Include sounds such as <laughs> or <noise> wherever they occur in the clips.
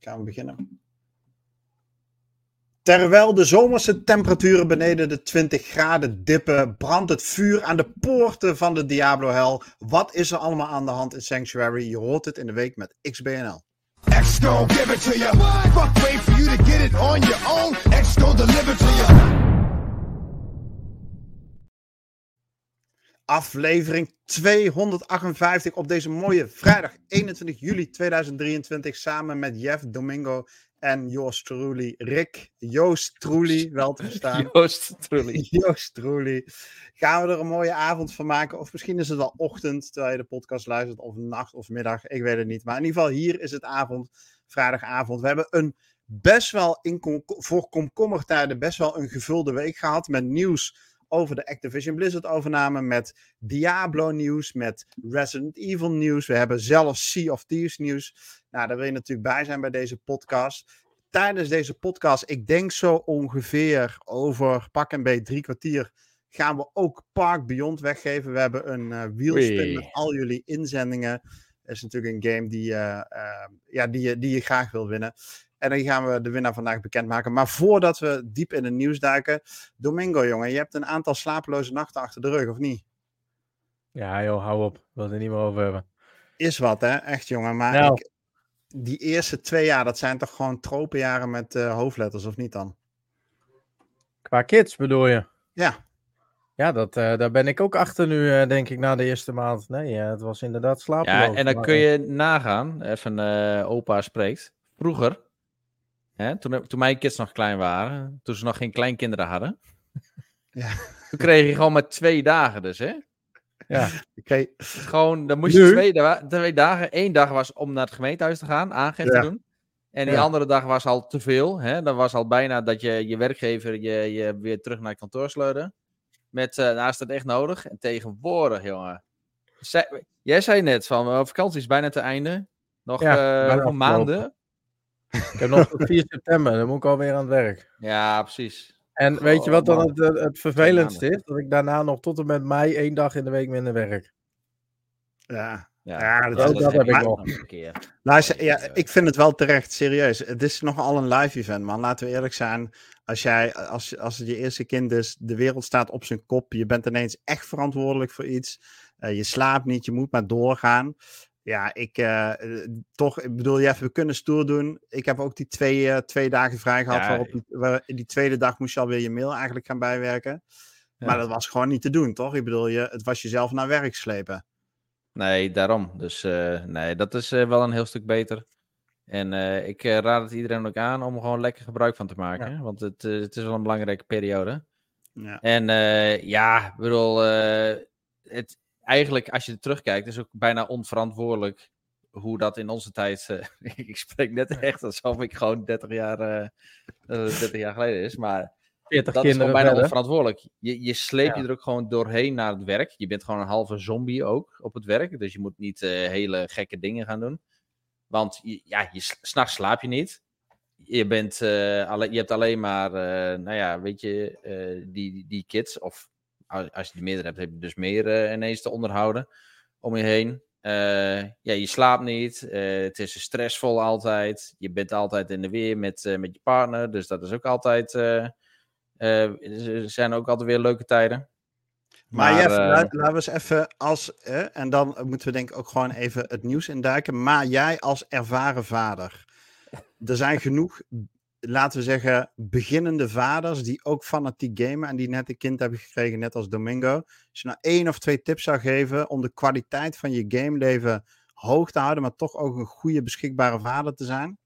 gaan we beginnen. Terwijl de zomerse temperaturen beneden de 20 graden dippen, brandt het vuur aan de poorten van de Diablo-hel. Wat is er allemaal aan de hand in Sanctuary? Je hoort het in de week met XBNL. Aflevering 258 op deze mooie vrijdag 21 juli 2023 samen met Jeff Domingo en Joost Truly. Rick, Joost Truly, wel te verstaan. <laughs> Joost Truly. <laughs> Joost Truly. Gaan we er een mooie avond van maken? Of misschien is het al ochtend terwijl je de podcast luistert, of nacht of middag. Ik weet het niet. Maar in ieder geval, hier is het avond, vrijdagavond. We hebben een best wel in voor komkommertijden best wel een gevulde week gehad met nieuws over de Activision Blizzard overname, met Diablo nieuws, met Resident Evil nieuws. We hebben zelfs Sea of Thieves nieuws. Nou, daar wil je natuurlijk bij zijn bij deze podcast. Tijdens deze podcast, ik denk zo ongeveer over pak en beet drie kwartier, gaan we ook Park Beyond weggeven. We hebben een uh, wielspin met al jullie inzendingen. Dat is natuurlijk een game die, uh, uh, ja, die, die je graag wil winnen. En dan gaan we de winnaar vandaag bekendmaken. Maar voordat we diep in het nieuws duiken. Domingo, jongen, je hebt een aantal slapeloze nachten achter de rug, of niet? Ja, joh, hou op. Ik wil het er niet meer over hebben. Is wat, hè? Echt, jongen. Maar nou. ik, die eerste twee jaar, dat zijn toch gewoon tropenjaren met uh, hoofdletters, of niet dan? Qua kids bedoel je? Ja. Ja, dat, uh, daar ben ik ook achter nu, uh, denk ik, na de eerste maand. Nee, het was inderdaad slapeloos. Ja, en dan kun je nagaan, even opa spreekt. Vroeger, Hè? Toen, toen mijn kids nog klein waren, toen ze nog geen kleinkinderen hadden. Ja. Toen kreeg je gewoon maar twee dagen dus, hè? Ja. Okay. Gewoon, dan moest je twee, twee, dagen. Eén dag was om naar het gemeentehuis te gaan, aangifte ja. doen. En die andere dag was al te veel. Hè? Dan was al bijna dat je je werkgever je, je weer terug naar het kantoor sleurde. Met, uh, nou is dat echt nodig. En tegenwoordig, jongen. jij zei net van, uh, vakantie is bijna te einde. Nog ja, uh, maanden. Ik heb nog tot 4 september, dan moet ik alweer aan het werk. Ja, precies. En weet je wat dan het, eh, het vervelendste is? Dat ik daarna nog tot en met mei één dag in de week minder werk. Ja, ja, ja dat, dat, dat heb ik nog. Luister, ja, ik vind het wel terecht, serieus. Het is nogal een live event, man. Laten we eerlijk zijn. Als, jij, als, als het je eerste kind is, de wereld staat op zijn kop. Je bent ineens echt verantwoordelijk voor iets. Uh, je slaapt niet, je moet maar doorgaan. Ja, ik uh, toch, ik bedoel, ja, we kunnen stoer doen. Ik heb ook die twee, uh, twee dagen vrij gehad. Ja, waarop die, waar, die tweede dag moest je alweer je mail eigenlijk gaan bijwerken. Ja. Maar dat was gewoon niet te doen, toch? Ik bedoel, je, het was jezelf naar werk slepen. Nee, daarom. Dus uh, nee, dat is wel een heel stuk beter. En ik raad het iedereen ook aan om er gewoon lekker gebruik van te maken. Ja. Want het, het is wel een belangrijke periode. Ja. En ja, ik bedoel, het, eigenlijk, als je terugkijkt, is ook bijna onverantwoordelijk hoe dat in onze tijd. <laughs> Uh, ik spreek net echt alsof ik gewoon 30 jaar, uh, uh, 30 jaar geleden is. Maar 40 dat is gewoon bijna onverantwoordelijk. Je, je sleept ja. je er ook gewoon doorheen naar het werk. Je bent gewoon een halve zombie ook op het werk. Dus je moet niet uh, hele gekke dingen gaan doen. Want je, ja, je, s'nachts slaap je niet. Je, bent, uh, alle, je hebt alleen maar, nou ja, weet je, die, die kids of als je die meerdere hebt, heb je dus meer uh, ineens te onderhouden om je heen. Uh, ja, je slaapt niet. Uh, het is stressvol altijd. Je bent altijd in de weer met, met je partner. Dus dat is ook altijd. er zijn ook altijd weer leuke tijden. Maar, maar Jeff, laten we eens even als. en dan moeten we denk ik ook gewoon even het nieuws induiken. Maar jij als ervaren vader. Er zijn genoeg laten we zeggen, beginnende vaders die ook fanatiek gamen en die net een kind hebben gekregen, net als Domingo. Als je nou één of twee tips zou geven om de kwaliteit van je gameleven hoog te houden, maar toch ook een goede beschikbare vader te zijn?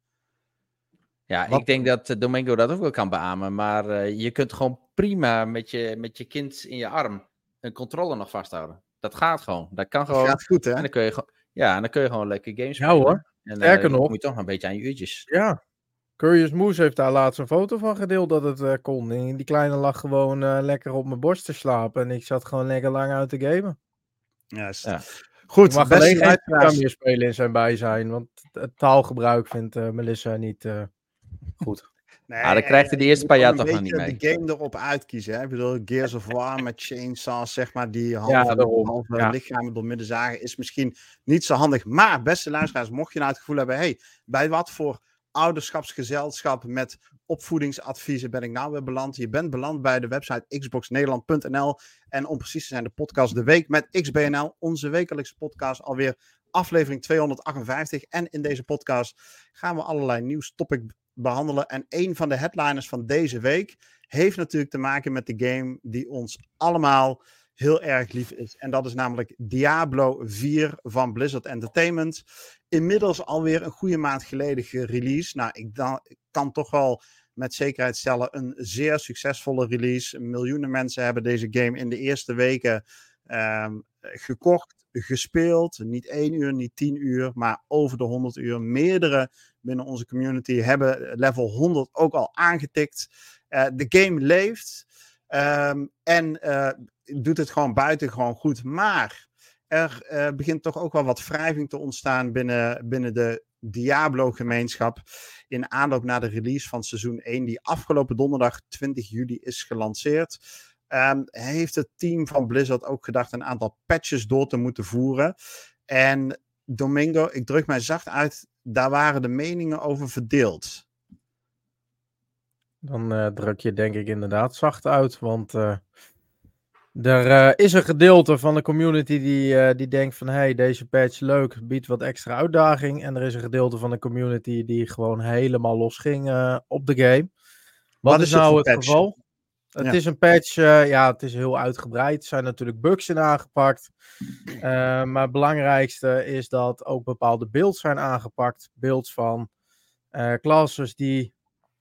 Ja, Wat... ik denk dat eh, Domingo dat ook wel kan beamen, maar uh, je kunt gewoon prima met je, met je kind in je arm een controller nog vasthouden. Dat gaat gewoon. Dat kan gewoon. Dat gaat goed, hè? En dan kun je, ja, en dan kun je gewoon lekker games spelen. Ja hoor. En, Sterker uh, nog. moet je toch een beetje aan je uurtjes. Ja, Curious Moose heeft daar laatst een foto van gedeeld dat het uh, kon. En die kleine lag gewoon uh, lekker op mijn borst te slapen. En ik zat gewoon lekker lang uit te gamen. Juist. Ja. Goed, mag alleen kan meer spelen in zijn bijzijn. Want het taalgebruik vindt uh, Melissa niet goed. Nee, ah, dan krijgt hij de eerste paar jaar toch nog niet mee. de game erop uitkiezen. Hè? Ik bedoel, Gears of War met chainsaws, zeg maar, die halve, ja, halve ja. lichamen door midden zagen, is misschien niet zo handig. Maar, beste luisteraars, mocht je nou het gevoel hebben, hey, bij wat voor ouderschapsgezelschap met opvoedingsadviezen ben ik nou weer beland. Je bent beland bij de website xboxnederland.nl en om precies te zijn de podcast De Week met XBNL, onze wekelijkse podcast alweer aflevering 258. En in deze podcast gaan we allerlei nieuwstopic behandelen. En een van de headliners van deze week heeft natuurlijk te maken met de game die ons allemaal heel erg lief is. En dat is namelijk Diablo 4 van Blizzard Entertainment. Inmiddels alweer een goede maand geleden gereleased. Nou, ik, dan, kan toch wel met zekerheid stellen een zeer succesvolle release. Miljoenen mensen hebben deze game in de eerste weken um, gekocht, gespeeld. Niet één uur, niet tien uur, maar over de 100 uur. Meerdere binnen onze community hebben level 100 ook al aangetikt. Uh, de game leeft um, en uh, doet het gewoon buiten gewoon goed. Maar er uh, begint toch ook wel wat wrijving te ontstaan binnen, binnen de Diablo-gemeenschap. In aanloop naar de release van seizoen 1, die afgelopen donderdag 20 juli is gelanceerd. Um, heeft het team van Blizzard ook gedacht een aantal patches door te moeten voeren. En Domingo, ik druk mij zacht uit, daar waren de meningen over verdeeld. Dan uh, druk je denk ik inderdaad zacht uit, want uh, er uh, is een gedeelte van de community die, die denkt van hey, deze patch leuk, biedt wat extra uitdaging. En er is een gedeelte van de community die gewoon helemaal los ging op de game. Wat, wat is, is nou het, het geval? Het ja. is een patch, ja, het is heel uitgebreid. Er zijn natuurlijk bugs in aangepakt. Maar het belangrijkste is dat ook bepaalde beelds zijn aangepakt. Beelds van uh, classes die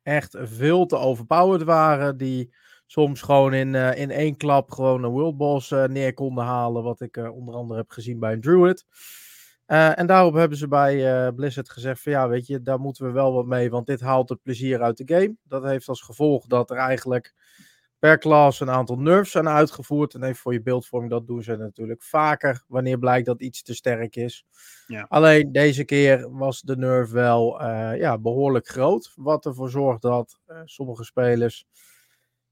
echt veel te overpowered waren. Die soms gewoon in, in één klap gewoon een world boss neer konden halen. Wat ik onder andere heb gezien bij een druid. en daarop hebben ze bij Blizzard gezegd van ja, weet je, daar moeten we wel wat mee. Want dit haalt het plezier uit de game. Dat heeft als gevolg dat er eigenlijk per klas een aantal nerfs zijn uitgevoerd. En even voor je beeldvorming, dat doen ze natuurlijk vaker wanneer blijkt dat iets te sterk is. Ja. Alleen deze keer was de nerf wel uh, ja, behoorlijk groot. Wat ervoor zorgt dat uh, sommige spelers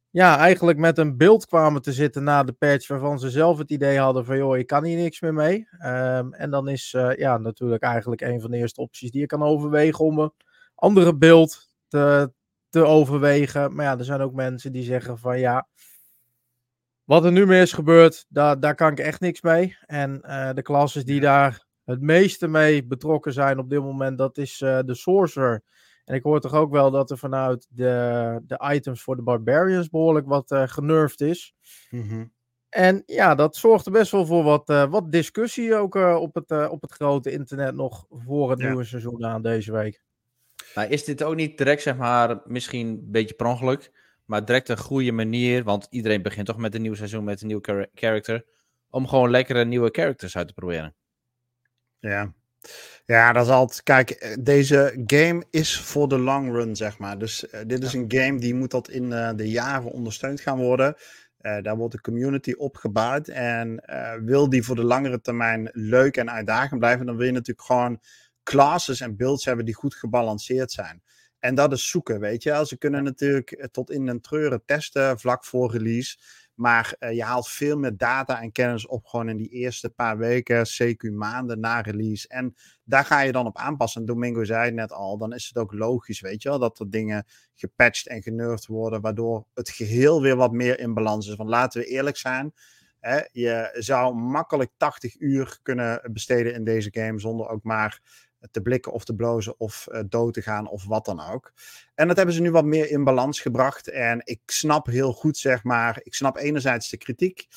ja, eigenlijk met een beeld kwamen te zitten na de patch waarvan ze zelf het idee hadden van joh, ik kan hier niks meer mee. Um, en dan is uh, ja, natuurlijk eigenlijk een van de eerste opties die je kan overwegen om een andere beeld te, te overwegen. Maar ja, er zijn ook mensen die zeggen van ja, wat er nu mee is gebeurd, daar, daar kan ik echt niks mee. En uh, de klasses die daar het meeste mee betrokken zijn op dit moment, dat is uh, de Sorcerer. En ik hoor toch ook wel dat er vanuit de, de items voor de Barbarians behoorlijk wat uh, genervd is. Mm -hmm. En ja, dat zorgt er best wel voor wat, wat discussie ook op, het, op het grote internet nog voor het ja. nieuwe seizoen aan deze week. Nou, is dit ook niet direct, zeg maar, misschien een beetje per ongeluk, maar direct een goede manier, want iedereen begint toch met een nieuw seizoen met een nieuw char character, om gewoon lekkere nieuwe characters uit te proberen. Ja. Ja, dat is altijd. Kijk, eh, deze game is voor de long run, zeg maar. Dus uh, dit is ja. een game die moet tot in uh, de jaren ondersteund gaan worden. Uh, daar wordt de community opgebouwd. En wil die voor de langere termijn leuk en uitdagend blijven, dan wil je natuurlijk gewoon classes en builds hebben die goed gebalanceerd zijn. En dat is zoeken, weet je. Ze kunnen natuurlijk eh, tot in een treuren testen vlak voor release. Maar uh, je haalt veel meer data en kennis op gewoon in die eerste paar weken, CQ maanden na release. En daar ga je dan op aanpassen. Domingo zei het net al, dan is het ook logisch, weet je wel, dat er dingen gepatcht en genurfd worden, waardoor het geheel weer wat meer in balans is. Want laten we eerlijk zijn, hè, je zou makkelijk 80 uur kunnen besteden in deze game zonder ook maar te blikken of te blozen of uh, dood te gaan of wat dan ook. En dat hebben ze nu wat meer in balans gebracht. En ik snap heel goed, zeg maar, ik snap enerzijds de kritiek.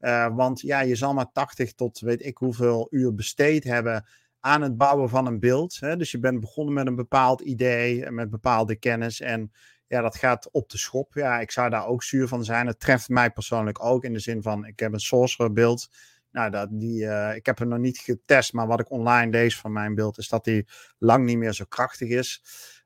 Uh, want ja, je zal maar 80 tot weet ik hoeveel uur besteed hebben aan het bouwen van een beeld. Hè? Dus je bent begonnen met een bepaald idee, met bepaalde kennis. En ja, dat gaat op de schop. Ja, ik zou daar ook zuur van zijn. Het treft mij persoonlijk ook in de zin van, ik heb een sorcerer beeld nou, dat, die, uh, ik heb hem nog niet getest, maar wat ik online lees van mijn beeld is dat hij lang niet meer zo krachtig is.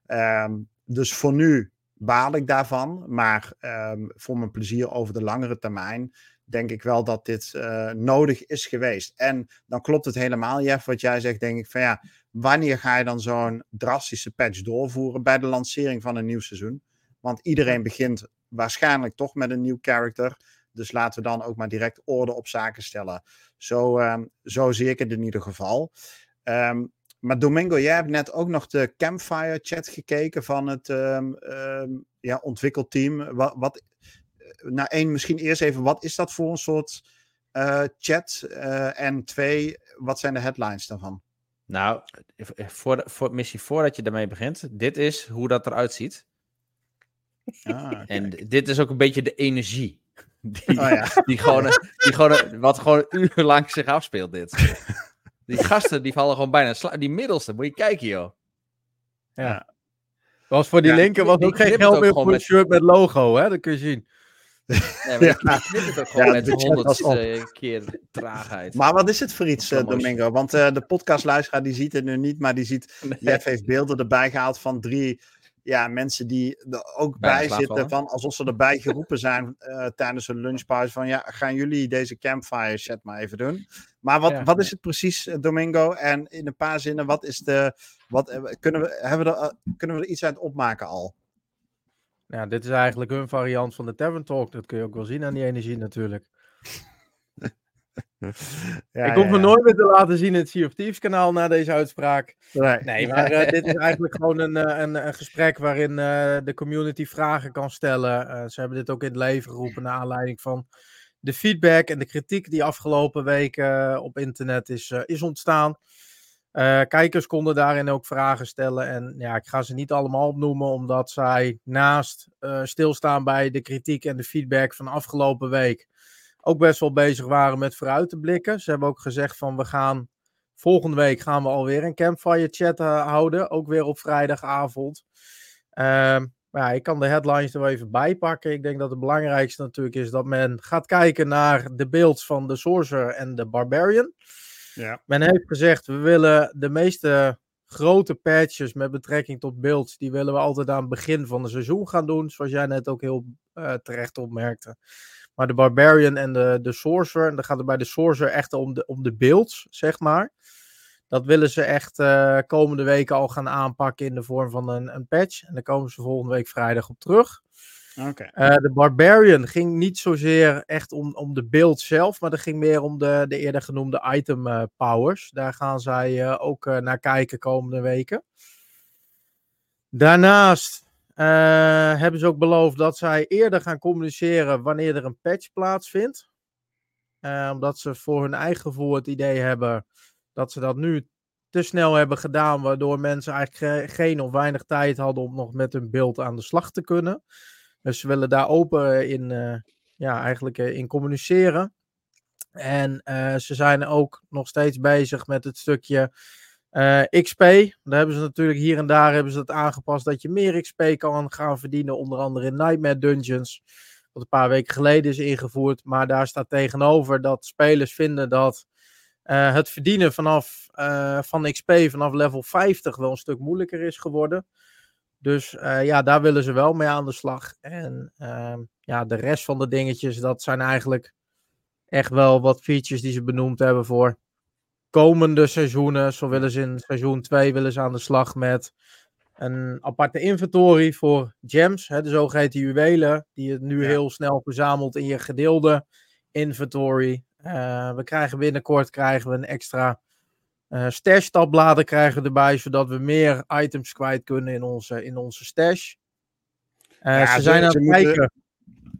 Um, dus voor nu baal ik daarvan. Maar um, voor mijn plezier over de langere termijn denk ik wel dat dit uh, nodig is geweest. En dan klopt het helemaal, Jeff, wat jij zegt, denk ik van ja, wanneer ga je dan zo'n drastische patch doorvoeren bij de lancering van een nieuw seizoen? Want iedereen begint waarschijnlijk toch met een nieuw character. Dus laten we dan ook maar direct orde op zaken stellen. Zo, um, zo zie ik het in ieder geval. Um, Maar Domingo, jij hebt net ook nog de Campfire chat gekeken van het um, ja, ontwikkelteam. Wat, wat, nou één, misschien eerst even, wat is dat voor een soort uh, chat? Uh, en twee, wat zijn de headlines daarvan? Nou, voor, voor missie voordat je daarmee begint, dit is hoe dat eruit ziet. Ah, en dit is ook een beetje de energie. Die, oh, ja. die, gewoon, die gewoon, wat gewoon urenlang zich afspeelt, dit. Die <laughs> gasten die vallen gewoon bijna sla Die middelste, moet je kijken, joh. Ja. Was voor die ja, linker was ook geen geld meer voor een shirt met logo, hè? Dat kun je zien. Nee, maar <laughs> ja. het ook gewoon ja, met honderd uh, keer traagheid. Maar wat is het voor iets, uh, Domingo? Want uh, de podcastluisteraar die ziet het nu niet, maar die ziet... <laughs> Nee. Jeff heeft beelden erbij gehaald van drie ja, mensen die er ook bij zitten, van, alsof ze erbij geroepen zijn uh, tijdens een lunchpauze. Van ja, gaan jullie deze campfire chat maar even doen? Maar wat, wat is het precies, eh, Domingo? En in een paar zinnen, wat is de. Wat, eh, kunnen, we, hebben we er, kunnen we er iets uit opmaken al? Ja, dit is eigenlijk hun variant van de Tavern Talk. Dat kun je ook wel zien aan die energie natuurlijk. <laughs> <laughs> Ja, ik hoef me nooit meer te laten zien in het Sea of Thieves kanaal na deze uitspraak. Nee, nee maar uh, dit is <laughs> eigenlijk gewoon een, eh, een, een gesprek waarin uh, de community vragen kan stellen. ze hebben dit ook in het leven geroepen naar aanleiding van de feedback en de kritiek die afgelopen weken op internet is, is ontstaan. kijkers konden daarin ook vragen stellen. En ja, ik ga ze niet allemaal opnoemen, omdat zij naast stilstaan bij de kritiek en de feedback van afgelopen week ook best wel bezig waren met vooruit te blikken. Ze hebben ook gezegd van we gaan volgende week gaan we alweer een campfire chat uh, houden. Ook weer op vrijdagavond. Uh, maar ja, ik kan de headlines er wel even bij pakken. Ik denk dat het belangrijkste natuurlijk is dat men gaat kijken naar de beelds van de Sorcerer en de Barbarian. Ja. Men heeft gezegd, we willen de meeste grote patches met betrekking tot beelds, die willen we altijd aan het begin van het seizoen gaan doen. Zoals jij net ook heel uh, terecht opmerkte. Maar de Barbarian en de, de Sorcerer, en dan gaat het bij de Sorcerer echt om de, om de builds, zeg maar. Dat willen ze echt uh, komende weken al gaan aanpakken in de vorm van een, een patch. En daar komen ze volgende week vrijdag op terug. Okay. Uh, eh, de Barbarian ging niet zozeer echt om, om de beeld zelf, maar dat ging meer om de, de eerder genoemde item uh, powers. Daar gaan zij ook naar kijken komende weken. Daarnaast uh, hebben ze ook beloofd dat zij eerder gaan communiceren wanneer er een patch plaatsvindt. Uh, omdat ze voor hun eigen gevoel het idee hebben dat ze dat nu te snel hebben gedaan, waardoor mensen eigenlijk geen of weinig tijd hadden om nog met hun beeld aan de slag te kunnen. Dus ze willen daar open in, uh, ja, eigenlijk in communiceren. En ze zijn ook nog steeds bezig met het stukje eh, XP, daar hebben ze natuurlijk hier en daar hebben ze het aangepast dat je meer XP kan gaan verdienen, onder andere in Nightmare Dungeons, wat een paar weken geleden is ingevoerd. Maar daar staat tegenover dat spelers vinden dat uh, het verdienen vanaf, uh, van XP vanaf level 50 wel een stuk moeilijker is geworden. Dus ja, daar willen ze wel mee aan de slag. En ehm, ja, de rest van de dingetjes, dat zijn eigenlijk echt wel wat features die ze benoemd hebben voor komende seizoenen, zo willen ze in seizoen 2 willen ze aan de slag met een aparte inventory voor gems, hè, de zogeheten juwelen, die je nu heel snel verzamelt in je gedeelde inventory. Uh, we krijgen binnenkort krijgen we een extra uh, stash tabbladen krijgen erbij, zodat we meer items kwijt kunnen in onze, in onze stash. Uh, ja, ze zijn aan het kijken.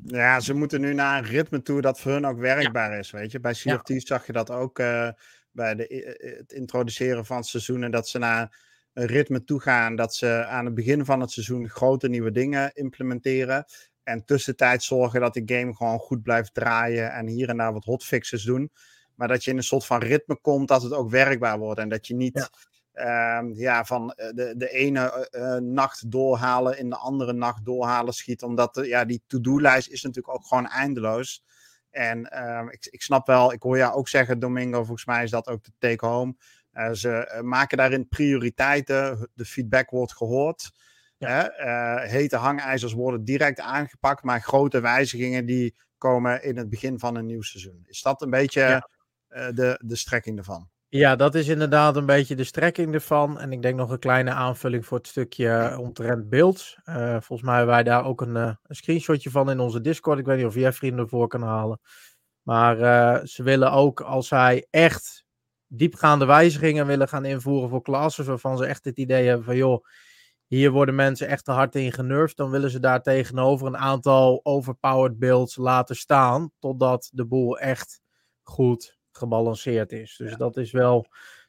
Ja, ze moeten nu naar een ritme toe dat voor hun ook werkbaar is, weet je. Bij of zag je dat ook bij de, eh, eh, het introduceren van het seizoen. En dat ze naar een ritme toe gaan. Dat ze aan het begin van het seizoen grote nieuwe dingen implementeren. En tussentijd zorgen dat de game gewoon goed blijft draaien. En hier en daar wat hotfixes doen. Maar dat je in een soort van ritme komt dat het ook werkbaar wordt. En dat je niet ja. Ehm, ja, van eh, de, de ene nacht doorhalen in de andere nacht doorhalen schiet. Omdat de, ja, die to-do-lijst is natuurlijk ook gewoon eindeloos. En ehm, ik, ik snap wel, ik hoor jou ook zeggen, Domingo, volgens mij is dat ook de take-home. Uh, ze eh, maken daarin prioriteiten, de feedback wordt gehoord. Ja. Uh, hete hangijzers worden direct aangepakt, maar grote wijzigingen die komen in het begin van een nieuw seizoen. Is dat een beetje de, de strekking ervan? Ja, dat is inderdaad een beetje de strekking ervan. En ik denk nog een kleine aanvulling voor het stukje omtrent beeld. Uh, volgens mij hebben wij daar ook een, uh, een, screenshotje van in onze Discord. Ik weet niet of jij vrienden ervoor kan halen. Maar uh, ze willen ook, als hij echt diepgaande wijzigingen willen gaan invoeren voor klassen, waarvan ze echt het idee hebben van joh, hier worden mensen echt te hard in genurfd, dan willen ze daar tegenover een aantal overpowered builds laten staan, totdat de boel echt goed gebalanceerd is. Dus dat is wel,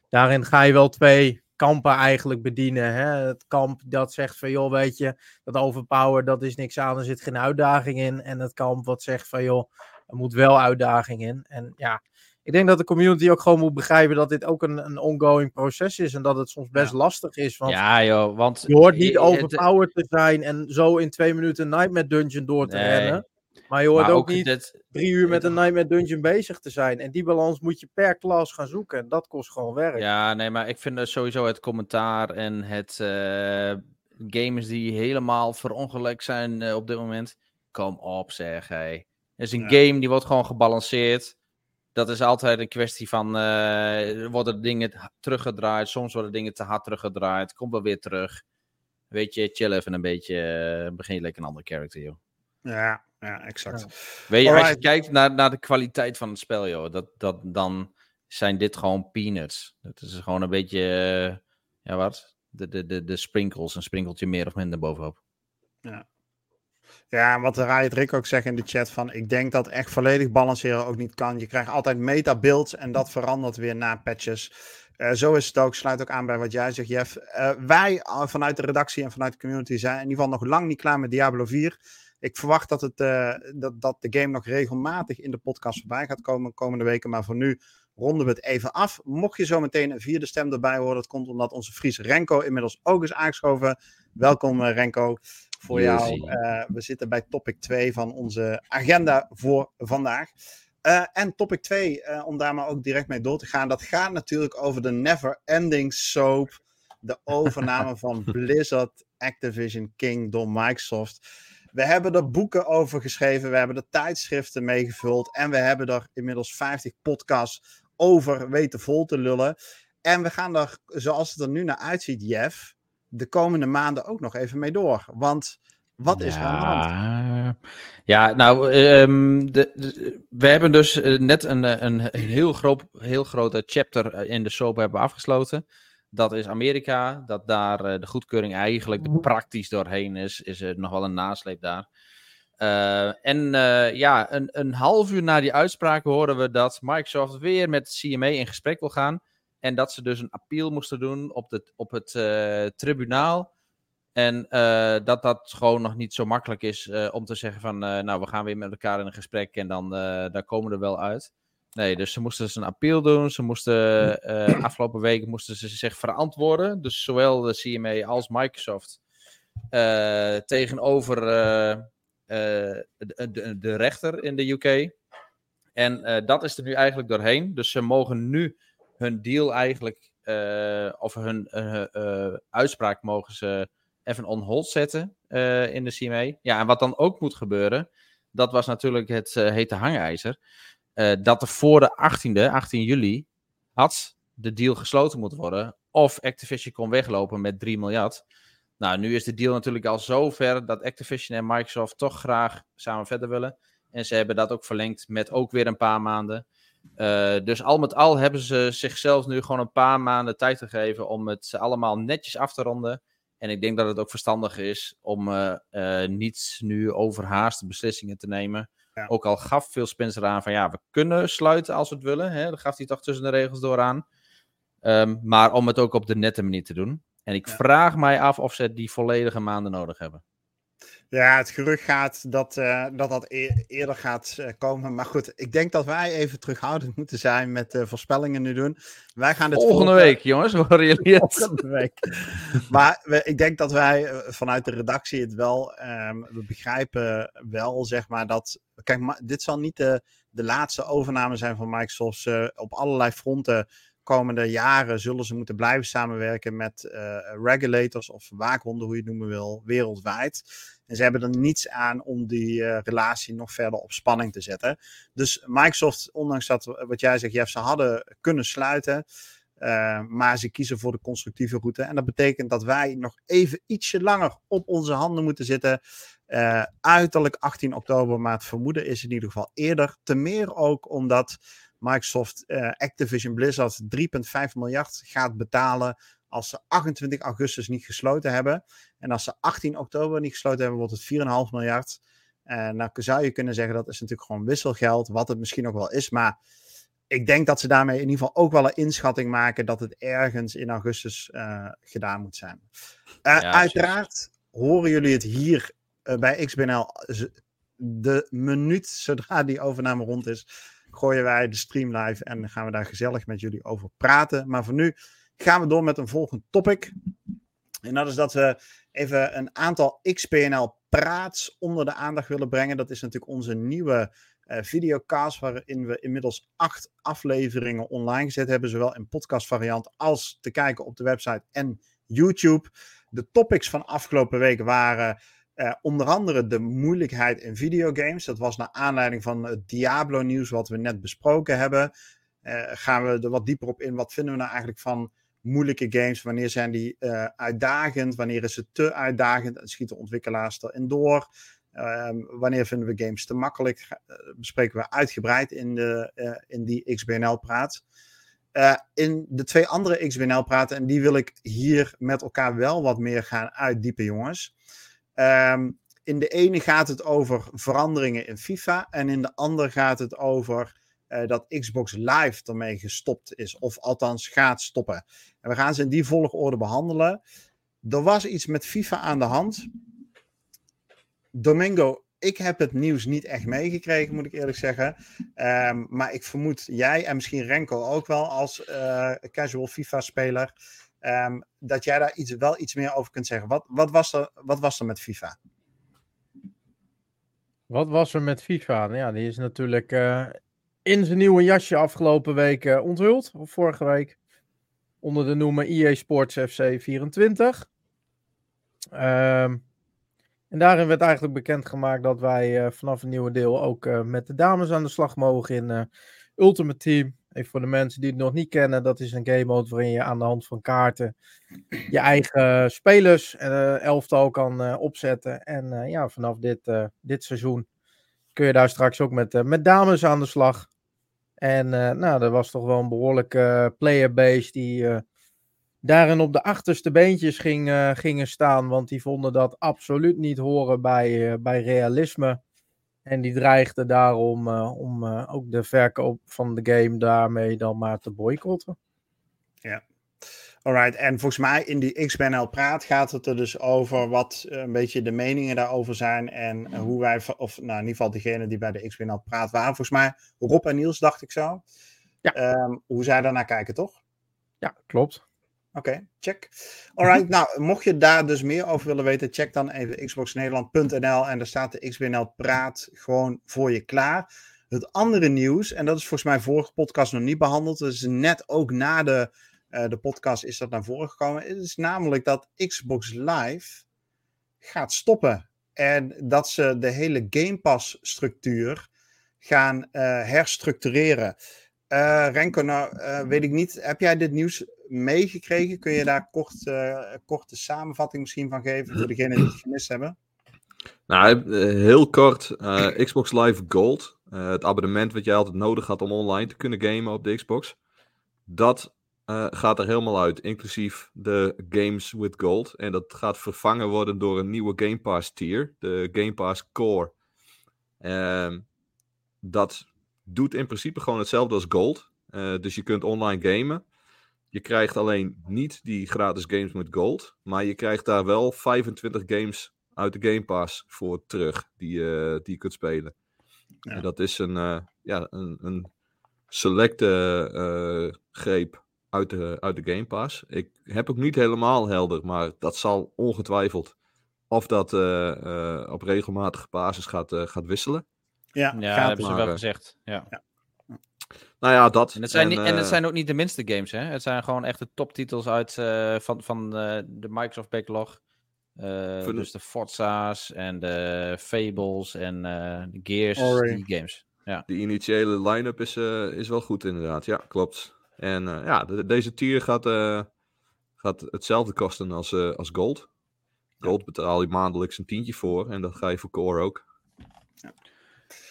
daarin ga je wel twee kampen eigenlijk bedienen. Hè? Het kamp dat zegt van joh, weet je, dat overpower, dat is niks aan, er zit geen uitdaging in. En het kamp wat zegt van joh, er moet wel uitdaging in. En ja, ik denk dat de community ook gewoon moet begrijpen dat dit ook een, een ongoing proces is. En dat het soms best lastig is. Want ja, joh, want je hoort niet overpowered te zijn en zo in twee minuten een Nightmare Dungeon door te rennen. Maar je hoort ook, niet drie uur met een Nightmare Dungeon bezig te zijn. En die balans moet je per klas gaan zoeken. En dat kost gewoon werk. Ja, nee, maar ik vind sowieso het commentaar en het uh, gamers die helemaal verongelijk zijn uh, op dit moment. Kom op, zeg hij. Het is een game die wordt gewoon gebalanceerd. Dat is altijd een kwestie van, uh, worden dingen teruggedraaid. Soms worden dingen te hard teruggedraaid. Komt wel weer terug. Weet je, chill even een beetje. begin je lekker een andere character, joh. Ja, ja, exact. Weet je, als je kijkt naar, naar de kwaliteit van het spel, joh, dat, dat, dan zijn dit gewoon peanuts. Dat is gewoon een beetje, uh, ja wat, de, de, de, de sprinkles, een sprinkeltje meer of minder bovenop. Ja. Ja, wat de Riot Rick ook zegt in de chat van, ik denk dat echt volledig balanceren ook niet kan. Je krijgt altijd meta-builds en dat verandert weer na patches. Uh, zo is het ook, sluit ook aan bij wat jij zegt, Jeff. Uh, wij vanuit de redactie en vanuit de community zijn in ieder geval nog lang niet klaar met Diablo 4. Ik verwacht dat, het, uh, dat, dat de game nog regelmatig in de podcast voorbij gaat komen komende weken. Maar voor nu ronden we het even af. Mocht je zo meteen een vierde stem erbij horen, dat komt omdat onze Fries Renko inmiddels ook is aangeschoven. Welkom uh, Renko, voor jou. Uh, we zitten bij topic 2 van onze agenda voor vandaag. en topic 2, om daar maar ook direct mee door te gaan, dat gaat natuurlijk over de never ending soap. De overname <laughs> van Blizzard Activision King door Microsoft. We hebben er boeken over geschreven, we hebben er tijdschriften meegevuld en we hebben er inmiddels 50 podcasts over weten vol te lullen. En we gaan er, zoals het er nu naar uitziet, Jeff, de komende maanden ook nog even mee door. Want wat is er aan de hand? Ja, nou, um, de, we hebben dus eh, net een, eh, een heel, groot, heel grote chapter in de soap hebben afgesloten. Dat is Amerika, dat daar uh, de goedkeuring eigenlijk mhm. praktisch doorheen is, is er nog wel een nasleep daar. Uh, en uh, ja, een, een half uur na die uitspraak horen we dat Microsoft weer met CMA in gesprek wil gaan. En dat ze dus een appeal moesten doen op, de, op het tribunaal. En dat dat gewoon nog niet zo makkelijk is om te zeggen van, nou, we gaan weer met elkaar in een gesprek en dan daar komen we er wel uit. Nee, dus ze moesten dus een appeal doen. Ze moesten uh, afgelopen weken moesten ze zich verantwoorden. Dus zowel de CMA als Microsoft uh, tegenover uh, de, de, de, rechter in de UK. En dat is er nu eigenlijk doorheen. Dus ze mogen nu hun deal eigenlijk, of hun uitspraak mogen ze even on hold zetten in de CMA. Ja, en wat dan ook moet gebeuren, dat was natuurlijk het hete hangijzer. Uh, dat er voor de 18e, 18 juli, had de deal gesloten moeten worden. Of Activision kon weglopen met 3 miljard. Nou, nu is de deal natuurlijk al zo ver dat Activision en Microsoft toch graag samen verder willen. En ze hebben dat ook verlengd met ook weer een paar maanden. Uh, dus al met al hebben ze zichzelf nu gewoon een paar maanden tijd gegeven om het allemaal netjes af te ronden. En ik denk dat het ook verstandig is om uh, niet nu overhaaste beslissingen te nemen. Ook al gaf Phil Spencer aan van ja, we kunnen sluiten als we het willen. Hè? Dat gaf hij toch tussen de regels door aan. Um, maar om het ook op de nette manier te doen. En ik vraag mij af of ze die volledige maanden nodig hebben. Ja, het gerucht gaat dat uh, dat, dat eerder gaat uh, komen. Maar goed, ik denk dat wij even terughoudend moeten zijn met uh, voorspellingen nu doen. Wij gaan dit volgende week, jongens, <laughs> horen jullie het? Volgende week. maar we, ik denk dat wij vanuit de redactie het wel, um, we begrijpen wel, zeg maar, dat... Kijk, maar, dit zal niet de, de laatste overname zijn van Microsoft. op allerlei fronten komende jaren zullen ze moeten blijven samenwerken met uh, regulators of waakhonden, hoe je het noemen wil, wereldwijd. En ze hebben er niets aan om die uh, relatie nog verder op spanning te zetten. Dus Microsoft, ondanks dat, wat jij zegt, Jeff, ze hadden kunnen sluiten. Maar ze kiezen voor de constructieve route. En dat betekent dat wij nog even ietsje langer op onze handen moeten zitten. uiterlijk 18 oktober, maar het vermoeden is in ieder geval eerder. Te meer ook omdat Microsoft Activision Blizzard 3,5 miljard gaat betalen als ze 28 augustus niet gesloten hebben. En als ze 18 oktober niet gesloten hebben, wordt het 4,5 miljard. En nou zou je kunnen zeggen dat is natuurlijk gewoon wisselgeld, wat het misschien ook wel is. Maar ik denk dat ze daarmee in ieder geval ook wel een inschatting maken dat het ergens in augustus uh, gedaan moet zijn. Uh, uiteraard horen jullie het hier uh, bij XBNL. De minuut zodra die overname rond is, gooien wij de stream live en gaan we daar gezellig met jullie over praten. Maar voor nu gaan we door met een volgend topic. En dat is dat we even een aantal XPNL praats onder de aandacht willen brengen. Dat is natuurlijk onze nieuwe uh, videocast, waarin we inmiddels acht afleveringen online gezet hebben, zowel in podcastvariant als te kijken op de website en YouTube. De topics van afgelopen week waren uh, onder andere de moeilijkheid in videogames. Dat was naar aanleiding van het Diablo-nieuws wat we net besproken hebben. Uh, gaan we er wat dieper op in. Wat vinden we nou eigenlijk van moeilijke games? Wanneer zijn die uh, uitdagend? Wanneer is het te uitdagend? En schieten ontwikkelaars erin door? Ehm, wanneer vinden we games te makkelijk? Bespreken we uitgebreid in, de, in die XBNL-praat. in de twee andere XBNL-praten, en die wil ik hier met elkaar wel wat meer gaan uitdiepen, jongens. Um, in de ene gaat het over veranderingen in FIFA, en in de andere gaat het over uh, dat Xbox Live ermee gestopt is, of althans gaat stoppen. En we gaan ze in die volgorde behandelen. Er was iets met FIFA aan de hand. Domingo, ik heb het nieuws niet echt meegekregen, moet ik eerlijk zeggen. Um, maar ik vermoed jij en misschien Renko ook wel als uh, casual FIFA-speler. Um, dat jij daar iets, wel iets meer over kunt zeggen. Wat, wat, was er, wat was er met FIFA? Wat was er met FIFA? Nou ja, die is natuurlijk uh, in zijn nieuwe jasje afgelopen week uh, onthuld. Of vorige week. Onder de noemer EA Sports FC 24. Um, en daarin werd eigenlijk bekendgemaakt dat wij uh, vanaf een nieuwe deel ook met de dames aan de slag mogen in Ultimate Team. Even voor de mensen die het nog niet kennen, dat is een game mode waarin je aan de hand van kaarten je eigen spelers en elftal kan opzetten. En ja, vanaf dit, dit seizoen kun je daar straks ook met, met dames aan de slag. En nou, er was toch wel een behoorlijke playerbase die daarin op de achterste beentjes ging, gingen staan. Want die vonden dat absoluut niet horen bij, bij realisme. En die dreigden daarom uh, om ook de verkoop van de game daarmee dan maar te boycotten. Ja. Alright, en volgens mij in die XBNL praat gaat het er dus over wat een beetje de meningen daarover zijn en hoe wij, of nou in ieder geval degene die bij de XBNL praat waren, volgens mij Rob en Niels dacht ik zo. Ja. Um, hoe zij daarnaar kijken, toch? Ja, klopt. Oké, okay, check. Alright, nou, mocht je daar dus meer over willen weten, check dan even xboxnederland.nl en daar staat de XBNL Praat gewoon voor je klaar. Het andere nieuws, en dat is volgens mij vorige podcast nog niet behandeld, dus net ook na de, uh, de podcast is dat naar voren gekomen, is namelijk dat Xbox Live gaat stoppen. En dat ze de hele Game Pass structuur gaan uh, herstructureren. Uh, Renko, nou weet ik niet, heb jij dit nieuws meegekregen? Kun je daar kort, uh, korte samenvatting misschien van geven voor degenen die het gemist hebben? Nou, heel kort. Uh, Xbox Live Gold. Het abonnement wat jij altijd nodig had om online te kunnen gamen op de Xbox. Dat gaat er helemaal uit. Inclusief de Games with Gold. En dat gaat vervangen worden door een nieuwe Game Pass tier. De Game Pass Core. Ehm, dat doet in principe gewoon hetzelfde als Gold. dus je kunt online gamen. Je krijgt alleen niet die gratis games met gold. Maar je krijgt daar wel 25 games uit de Game Pass voor terug. Die, uh, die je kunt spelen. Ja. En dat is een, uh, ja, een, een selecte uh, greep uit de, uit de Game Pass. Ik heb ook niet helemaal helder. Maar dat zal ongetwijfeld. Of dat op regelmatige basis gaat, gaat wisselen. Ja, ja dat hebben ze wel gezegd. ja. ja. Nou ja, dat. En het zijn, en, niet, en het zijn ook niet de minste games, hè? Het zijn gewoon echt de toptitels uit, uh, van, van uh, de Microsoft Backlog. Uh, dus de Forza's en de Fables en de Gears, Ori. die games. Ja. De initiële line-up is, is wel goed inderdaad, ja, klopt. En ja, de, deze tier gaat, gaat hetzelfde kosten als, als Gold. Gold betaal je maandelijks een tientje voor en dat ga je voor Core ook. Ja,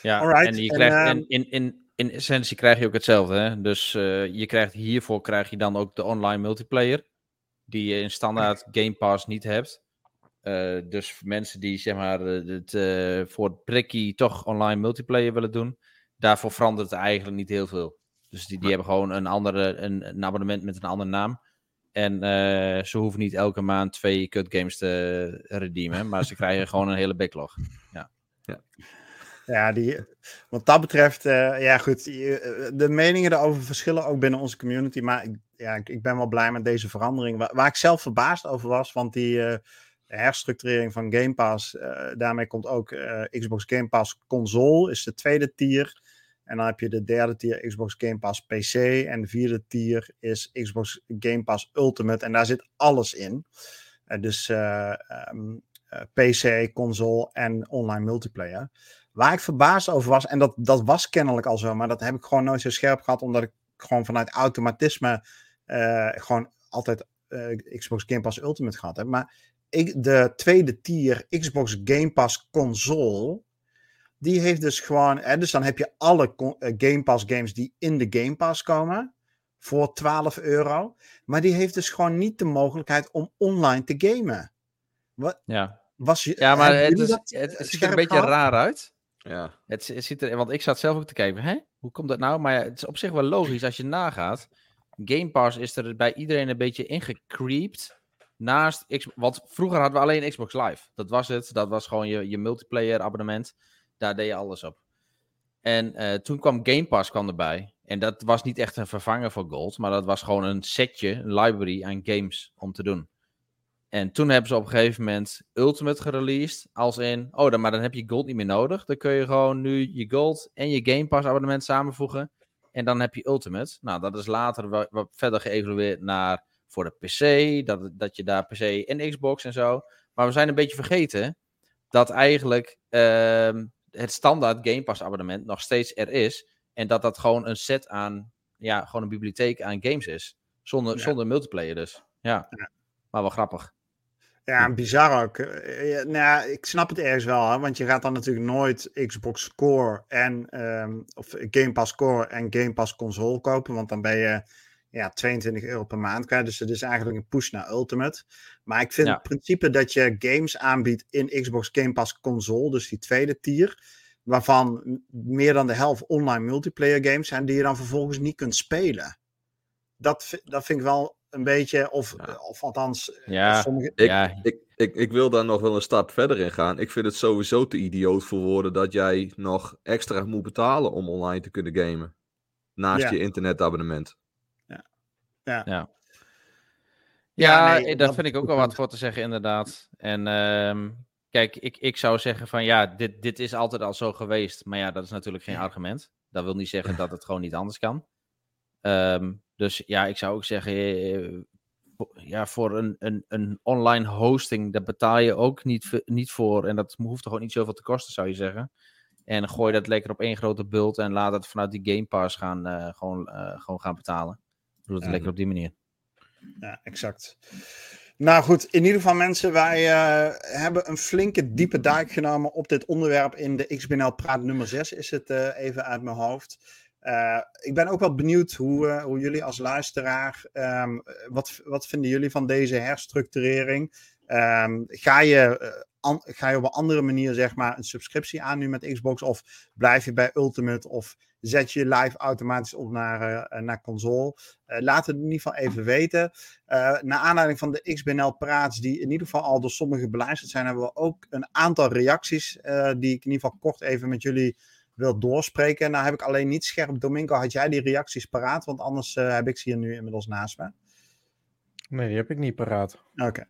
ja en je krijgt en, in, in, in essentie krijg je ook hetzelfde. Hè? Dus uh, je krijgt hiervoor krijg je dan ook de online multiplayer. Die je in standaard Game Pass niet hebt. Uh, dus mensen die zeg maar het, uh, voor het prikkie toch online multiplayer willen doen. Daarvoor verandert het eigenlijk niet heel veel. Dus die, die hebben gewoon een, andere, een, een abonnement met een andere naam. En ze hoeven niet elke maand twee cut games te redeemen. Maar ze krijgen gewoon een hele backlog. Ja. ja. Ja, die, wat dat betreft, uh, ja goed, de meningen daarover verschillen ook binnen onze community. Maar ik, ja, ik, ben wel blij met deze verandering. Waar, waar ik zelf verbaasd over was, want die uh, herstructurering van Game Pass, daarmee komt ook Xbox Game Pass console, is de tweede tier. En dan heb je de derde tier Xbox Game Pass PC. En de vierde tier is Xbox Game Pass Ultimate. En daar zit alles in. dus um, PC, console en online multiplayer. Waar ik verbaasd over was, en dat, dat was kennelijk al zo, maar dat heb ik gewoon nooit zo scherp gehad, omdat ik gewoon vanuit automatisme uh, gewoon altijd uh, Xbox Game Pass Ultimate gehad heb. Maar ik, de tweede tier Xbox Game Pass console, die heeft dus gewoon, hè, dus dan heb je alle uh, Game Pass games die in de Game Pass komen voor 12 euro. Maar die heeft dus gewoon niet de mogelijkheid om online te gamen. Wat, ja. Was je, ja, maar het, is, het, het ziet er een beetje raar uit. Ja. Het, ziet er, want ik zat zelf ook te kijken, hè? hoe komt dat nou? Maar ja, het is op zich wel logisch als je nagaat. Game Pass is er bij iedereen een beetje ingecreept. Naast X, want vroeger hadden we alleen Xbox Live. Dat was het. Dat was gewoon je, je multiplayer abonnement. Daar deed je alles op. En uh, toen kwam Game Pass kwam erbij. En dat was niet echt een vervanger voor Gold. Maar dat was gewoon een setje, een library aan games om te doen. En toen hebben ze op een gegeven moment Ultimate gereleased. Als in, oh, dan, maar dan heb je Gold niet meer nodig. Dan kun je gewoon nu je Gold en je Game Pass abonnement samenvoegen. En dan heb je Ultimate. Nou, dat is later wat, wat verder geëvalueerd naar voor de PC. Dat, dat je daar PC en Xbox en zo. Maar we zijn een beetje vergeten dat eigenlijk uh, het standaard Game Pass abonnement nog steeds er is. En dat dat gewoon een set aan, ja, gewoon een bibliotheek aan games is. Zonder, ja. zonder multiplayer dus. Ja. ja. Maar wel grappig. Ja, bizar ook. Ja, nou ja, ik snap het ergens wel, hè, want je gaat dan natuurlijk nooit Xbox Core en um, of Game Pass Core en Game Pass console kopen, want dan ben je ja, 22 euro per maand kwijt. Dus het is eigenlijk een push naar Ultimate. Maar ik vind ja. het principe dat je games aanbiedt in Xbox Game Pass console, dus die tweede tier, waarvan meer dan de helft online multiplayer games zijn, die je dan vervolgens niet kunt spelen. Dat, dat vind ik wel een beetje, of, ja. of althans, ja. sommige... Ik, ja. ik, ik, ik wil daar nog wel een stap verder in gaan. Ik vind het sowieso te idioot voor woorden dat jij nog extra moet betalen om online te kunnen gamen. Naast ja. je internetabonnement. Ja. Ja. ja. Ja, nee, daar vind ik ook wel wat voor te zeggen, inderdaad. En um, kijk, ik, ik zou zeggen van ja, dit, dit is altijd al zo geweest. Maar ja, dat is natuurlijk geen argument. Dat wil niet zeggen dat het gewoon niet anders kan. Um, dus ja, ik zou ook zeggen, ja, voor een, een, een online hosting, daar betaal je ook niet, niet voor. En dat hoeft toch ook niet zoveel te kosten, zou je zeggen. En gooi dat lekker op één grote bult en laat het vanuit die Game Pass gaan, uh, gewoon, uh, gewoon gaan betalen. Doe het ja. lekker op die manier. Ja, exact. Nou goed, in ieder geval mensen, wij uh, hebben een flinke diepe duik genomen op dit onderwerp in de XBNL Praat nummer 6 is het even uit mijn hoofd. Uh, ik ben ook wel benieuwd hoe, uh, hoe jullie als luisteraar, um, wat, wat vinden jullie van deze herstructurering? Um, ga, je, an, ga je op een andere manier zeg maar een subscriptie aan nu met Xbox of blijf je bij Ultimate of zet je live automatisch op naar, naar console? laat het in ieder geval even weten. naar aanleiding van de XBNL praats die in ieder geval al door sommigen beluisterd zijn, hebben we ook een aantal reacties die ik in ieder geval kort even met jullie wil doorspreken. Nou heb ik alleen niet scherp. Domingo, had jij die reacties paraat? Want anders uh, heb ik ze hier nu inmiddels naast me. Nee, die heb ik niet paraat. Oké. Okay.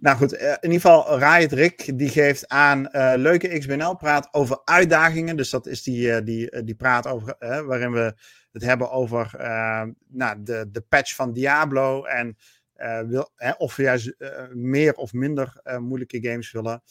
Nou goed, uh, in ieder geval Riot Rick, die geeft aan uh, leuke XBNL praat over uitdagingen. Dus dat is die, die, die praat over, waarin we het hebben over nou, de, de patch van Diablo. En wil, of we juist meer of minder moeilijke games willen.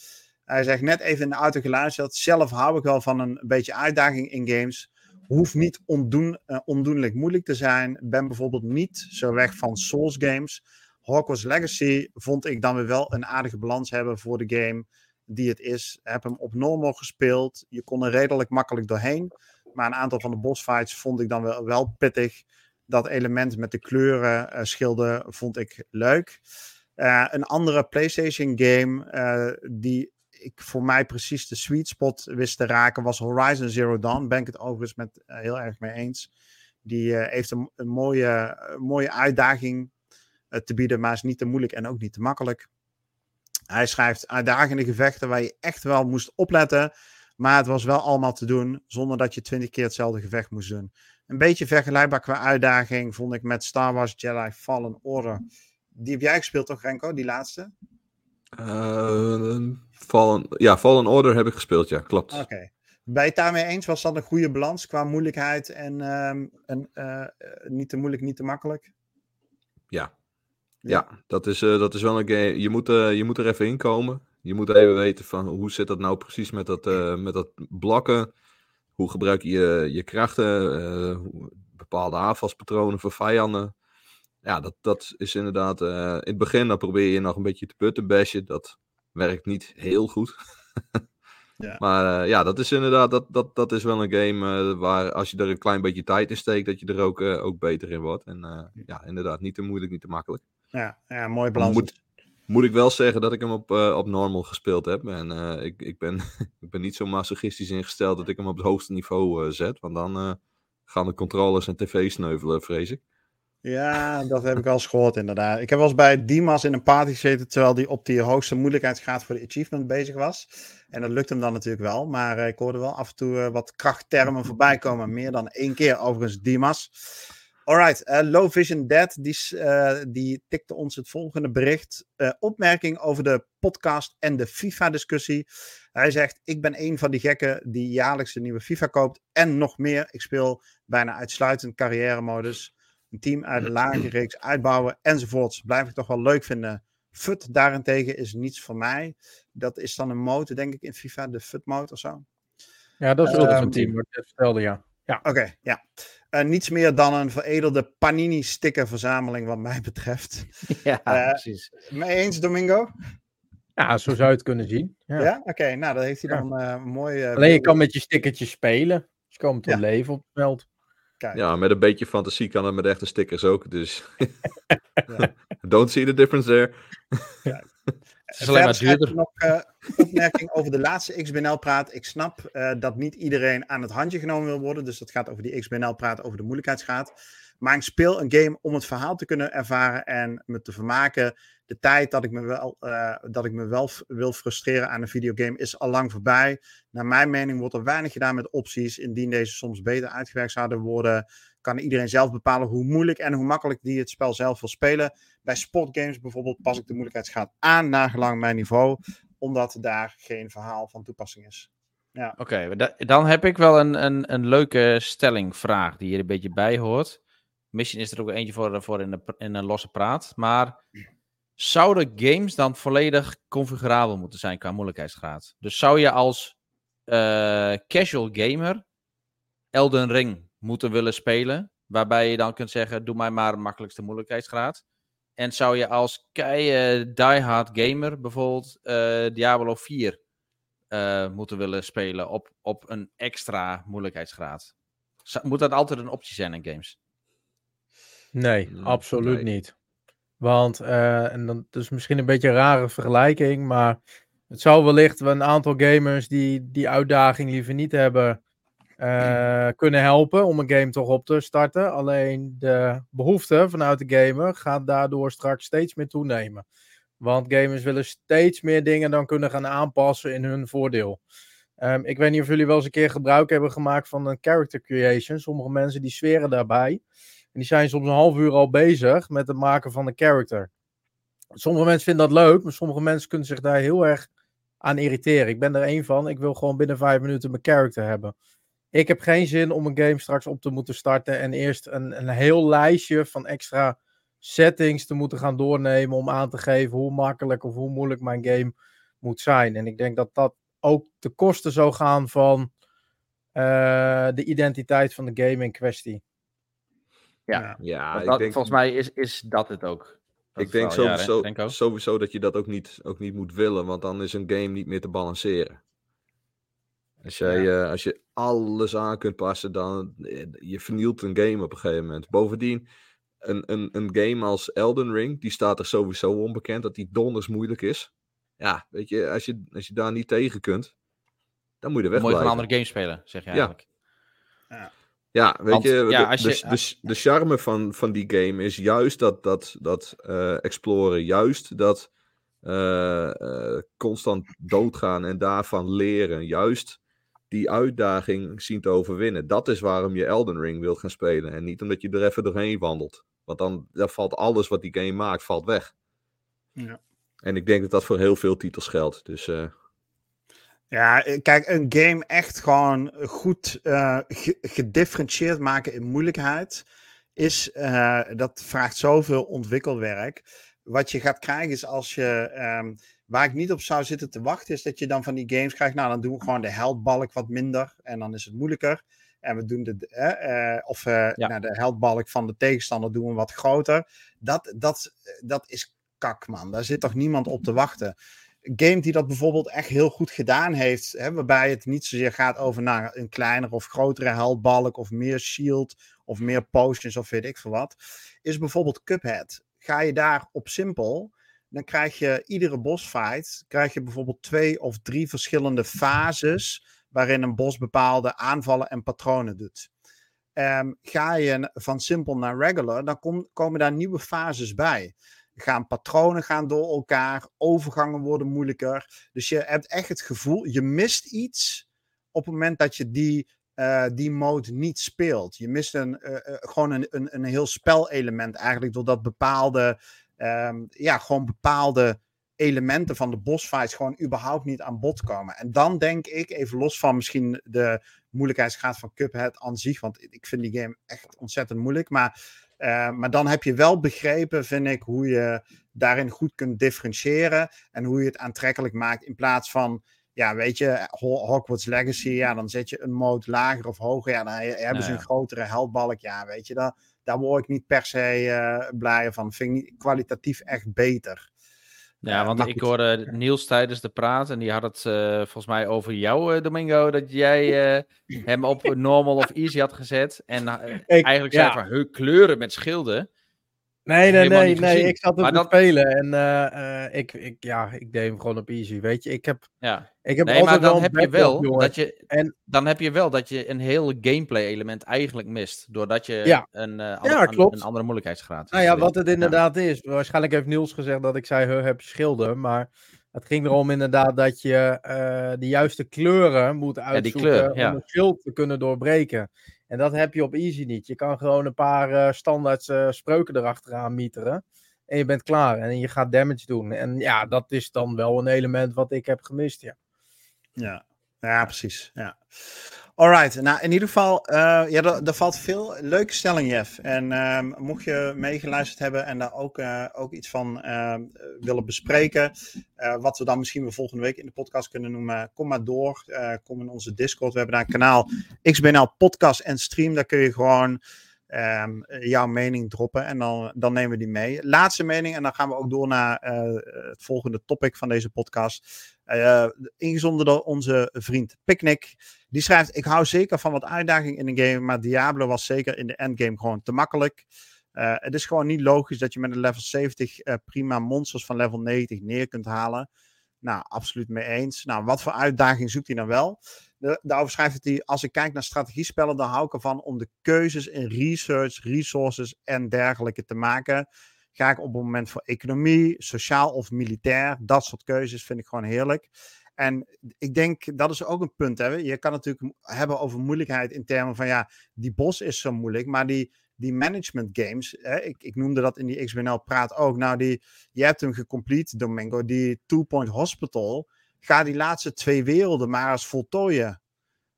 Hij zegt net even in de auto geluisterd. Zelf hou ik wel van een beetje uitdaging in games. Hoeft niet ondoen, uh, ondoenlijk moeilijk te zijn. Ben bijvoorbeeld niet zo weg van Souls games. Hogwarts Legacy vond ik dan weer wel een aardige balans hebben voor de game die het is. Heb hem op normal gespeeld. Je kon er redelijk makkelijk doorheen. Maar een aantal van de bossfights vond ik dan wel, wel pittig. Dat element met de kleuren uh, schilden vond ik leuk. Uh, een andere PlayStation game die ik voor mij precies de sweet spot wist te raken was Horizon Zero Dawn. Ben ik het overigens met heel erg mee eens. Die heeft een, mooie, mooie uitdaging te bieden, maar is niet te moeilijk en ook niet te makkelijk. Hij schrijft uitdagende gevechten waar je echt wel moest opletten. Maar het was wel allemaal te doen zonder dat je twintig keer hetzelfde gevecht moest doen. Een beetje vergelijkbaar qua uitdaging vond ik met Star Wars Jedi Fallen Order. Die heb jij gespeeld toch, Renko, die laatste? Uh, Fallen, ja, Fallen Order heb ik gespeeld, ja, klopt. Oké. Okay. Ben je het daarmee eens? Was dat een goede balans qua moeilijkheid en, um, en uh, niet te moeilijk, niet te makkelijk? Ja. Ja, ja dat, is, uh, dat is wel een game. Je moet, je moet er even in komen. Je moet even weten van hoe zit dat nou precies met dat, met dat blokken. Hoe gebruik je je krachten. Bepaalde aanvalspatronen voor vijanden. Ja, dat, dat is inderdaad. In het begin dan probeer je nog een beetje te putten bashen. Dat werkt niet heel goed. <laughs> ja. Maar ja, dat is inderdaad. Dat, dat, dat is wel een game waar als je er een klein beetje tijd in steekt. Dat je er ook, ook beter in wordt. En ja, inderdaad, niet te moeilijk, niet te makkelijk. Ja, ja mooi balans. Moet, moet ik wel zeggen dat ik hem op, op normal gespeeld heb. En ik, ik, ben, <laughs> ik ben niet zo masochistisch ingesteld dat ik hem op het hoogste niveau zet. Want dan gaan de controllers en tv sneuvelen, vrees ik. Ja, dat heb ik al eens gehoord inderdaad. Ik heb wel eens bij Dimas in een party gezeten terwijl hij op die hoogste moeilijkheidsgraad voor de achievement bezig was. En dat lukt hem dan natuurlijk wel. Maar ik hoorde wel af en toe wat krachttermen voorbij komen. Meer dan één keer overigens Dimas. Alright, uh, Low Vision Dead die, die tikte ons het volgende bericht. Opmerking over de podcast en de FIFA-discussie. Hij zegt: Ik ben een van die gekken die jaarlijks een nieuwe FIFA koopt. En nog meer. Ik speel bijna uitsluitend carrière-modus. Een team uit een lage reeks uitbouwen enzovoorts. Blijf ik toch wel leuk vinden. FUT daarentegen is niets voor mij. Dat is dan een mode, denk ik, in FIFA, de FUT-mode of zo. Ja, dat is wel een team, wat je vertelde, ja. Ja. Oké, okay, ja. Uh, niets meer dan een veredelde Panini-stickerverzameling, wat mij betreft. <laughs> Ja, uh, precies. Mee eens, Domingo? Ja, zo zou je het kunnen zien. Ja, ja? oké. Okay, nou, dat heeft hij dan uh, mooi... Alleen je kan met je stickertje spelen. Dus komen tot ja. leven op het veld. Kijk. Ja, met een beetje fantasie kan het met echte stickers ook. Dus <laughs> <laughs> don't see the difference there. Ja. <laughs> Het is alleen maar duurder. nog uh, opmerking over de laatste XBNL-praat. Ik snap uh, dat niet iedereen aan het handje genomen wil worden. Dus dat gaat over die XBNL-praat over de moeilijkheidsgraad. Maar ik speel een game om het verhaal te kunnen ervaren en me te vermaken. De tijd dat ik me wel, uh, dat ik me wel wil frustreren aan een videogame is al lang voorbij. Naar mijn mening wordt er weinig gedaan met opties. Indien deze soms beter uitgewerkt zouden worden, kan iedereen zelf bepalen hoe moeilijk en hoe makkelijk die het spel zelf wil spelen. Bij sportgames bijvoorbeeld pas ik de moeilijkheidsgraad aan naar gelang mijn niveau, omdat daar geen verhaal van toepassing is. Ja. Oké, dan heb ik wel een, een, een leuke stellingvraag die hier een beetje bij hoort. Misschien is er ook eentje voor, voor in, de, in een losse praat. Maar zouden games dan volledig configurabel moeten zijn qua moeilijkheidsgraad? Dus zou je als uh, casual gamer Elden Ring moeten willen spelen. Waarbij je dan kunt zeggen, doe mij maar de makkelijkste moeilijkheidsgraad. En zou je als kei uh, diehard gamer bijvoorbeeld uh, Diablo 4 uh, eh, moeten willen spelen op, op een extra moeilijkheidsgraad? Moet dat altijd een optie zijn in games? Nee, mm, absoluut nee. niet. Want, en dan, dat is misschien een beetje een rare vergelijking, maar het zou wellicht een aantal gamers die die uitdaging liever niet hebben, uh, kunnen helpen om een game toch op te starten. Alleen de behoefte vanuit de gamer gaat daardoor straks steeds meer toenemen. Want gamers willen steeds meer dingen dan kunnen gaan aanpassen in hun voordeel. Um, ik weet niet of jullie wel eens een keer gebruik hebben gemaakt van een character creation. Sommige mensen die zweren daarbij. En die zijn soms een half uur al bezig met het maken van een character. Sommige mensen vinden dat leuk, maar sommige mensen kunnen zich daar heel erg aan irriteren. Ik ben er één van. Ik wil gewoon binnen vijf minuten mijn character hebben. Ik heb geen zin om een game straks op te moeten starten en eerst een, een heel lijstje van extra settings te moeten gaan doornemen om aan te geven hoe makkelijk of hoe moeilijk mijn game moet zijn. En ik denk dat dat ook te kosten zou gaan van uh, de identiteit van de game in kwestie. Ja, ja ik dat, denk... volgens mij is, is dat het ook. Dat ik denk sowieso, denk sowieso dat je dat ook niet, ook niet moet willen, want dan is een game niet meer te balanceren. Als, jij, ja. uh, als je alles aan kunt passen, dan je vernielt een game op een gegeven moment. Bovendien, een, een, een game als Elden Ring, die staat er sowieso onbekend dat die donders moeilijk is. Ja, weet je, als je, als je daar niet tegen kunt, dan moet je er weg Mooi van andere game spelen, zeg je eigenlijk. Ja. Ja, weet Want, je, ja, de, als je- de, de, de charme van, van die game is juist dat, dat, dat eh, exploren, juist dat eh, eh, constant doodgaan en daarvan leren, juist die uitdaging zien te overwinnen. Dat is waarom je Elden Ring wilt gaan spelen en niet omdat je er even doorheen wandelt. Want dan, dan valt alles wat die game maakt, valt weg. Ja. En ik denk dat dat voor heel veel titels geldt. Dus eh, Ja, eh, kijk, een game echt gewoon goed eh, ge- gedifferentieerd maken in moeilijkheid, is, eh, dat vraagt zoveel ontwikkelwerk. Wat je gaat krijgen is als je, ehm, waar ik niet op zou zitten te wachten, is dat je dan van die games krijgt, nou dan doen we gewoon de heldbalk wat minder en dan is het moeilijker. En we doen de, eh, eh, of eh Ja. nou, de heldbalk van de tegenstander doen we wat groter. Dat, dat, dat is kak, man. Daar zit toch niemand op te wachten game die dat bijvoorbeeld echt heel goed gedaan heeft, hè, waarbij het niet zozeer gaat over nou, een kleinere of grotere heldbalk of meer shield of meer potions of weet ik veel wat, is bijvoorbeeld Cuphead. Ga je daar op simpel, dan krijg je iedere bossfight, krijg je bijvoorbeeld twee of drie verschillende fases waarin een bos bepaalde aanvallen en patronen doet. Ehm, ga je van simpel naar regular, dan kom- komen daar nieuwe fases bij gaan patronen gaan door elkaar, overgangen worden moeilijker. Dus je hebt echt het gevoel, je mist iets op het moment dat je die, eh, die mode niet speelt. Je mist een, eh, eh, gewoon een, een, een heel spelelement eigenlijk, doordat bepaalde, ehm, ja, gewoon bepaalde elementen van de bossfights gewoon überhaupt niet aan bod komen. En dan denk ik, even los van misschien de moeilijkheidsgraad van Cuphead aan zich, want ik vind die game echt ontzettend moeilijk, maar uh, maar dan heb je wel begrepen, vind ik, hoe je daarin goed kunt differentiëren en hoe je het aantrekkelijk maakt in plaats van, ja, weet je, Hogwarts Legacy, ja, dan zet je een mode lager of hoger, ja, dan hebben Nou ze ja. een grotere heldbalk, ja, weet je, daar, daar word ik niet per se uh, blij van. Vind ik niet kwalitatief echt beter. Ja, Uh, want maar ik hoorde Niels tijdens de praat en die had het eh, volgens mij over jou, eh, Domingo, dat jij eh, hem op normal of easy had gezet. En eh, Ik- eigenlijk ja. zei van, "Huh, kleuren met schilden. Nee, nee, nee, nee. Ik zat het te spelen en eh, eh, ik, ik, ja, ik deed hem gewoon op easy. Weet je, ik heb, Ja. ik heb Nee, altijd maar dan heb een je wel jongen. dat je, En- dan heb je wel dat je een heel gameplay element eigenlijk mist. Doordat je Ja. een, eh, Ja, ander- klopt. een andere moeilijkheidsgraad Nou ja, wat het inderdaad is. Waarschijnlijk heeft Niels gezegd dat ik zei, "Huh, heb schilden. Maar het ging erom inderdaad dat je de juiste kleuren moet die uitzoeken kleur, om een schild te kunnen doorbreken. En dat heb je op easy niet. Je kan gewoon een paar eh standaard eh, spreuken erachteraan mieteren. En je bent klaar. En je gaat damage doen. En ja, dat is dan wel een element wat ik heb gemist, ja. Ja, ja precies. Ja. Alright, nou in ieder geval, eh, ja, er, valt veel leuke stelling, Jeff. En ehm, mocht je meegeluisterd hebben en daar ook, eh, ook iets van ehm, willen bespreken, eh, wat we dan misschien weer volgende week in de podcast kunnen noemen, kom maar door. Kom in onze Discord. We hebben daar een kanaal XBNL Podcast en Stream. Daar kun je gewoon ehm, jouw mening droppen en dan, dan nemen we die mee. Laatste mening en dan gaan we ook door naar eh, het volgende topic van deze podcast. Eh, ingezonden door onze vriend Picnic. Die schrijft: Ik hou zeker van wat uitdaging in een game, maar Diablo was zeker in de endgame gewoon te makkelijk. Uh, het is gewoon niet logisch dat je met een level 70 uh, prima monsters van level 90 neer kunt halen. Nou, absoluut mee eens. Nou, wat voor uitdaging zoekt hij dan wel? Daarover schrijft hij: Als ik kijk naar strategiespellen, dan hou ik ervan om de keuzes in research, resources en dergelijke te maken. Ga ik op het moment voor economie, sociaal of militair? Dat soort keuzes vind ik gewoon heerlijk. En ik denk, dat is ook een punt. Hè? Je kan natuurlijk hebben over moeilijkheid in termen van, ja, die bos is zo moeilijk, maar die, die management games, hè? Ik, ik noemde dat in die XBNL praat ook. Nou, die, je hebt hem gecomplete, Domingo, die Two Point Hospital. Ga die laatste twee werelden maar eens voltooien.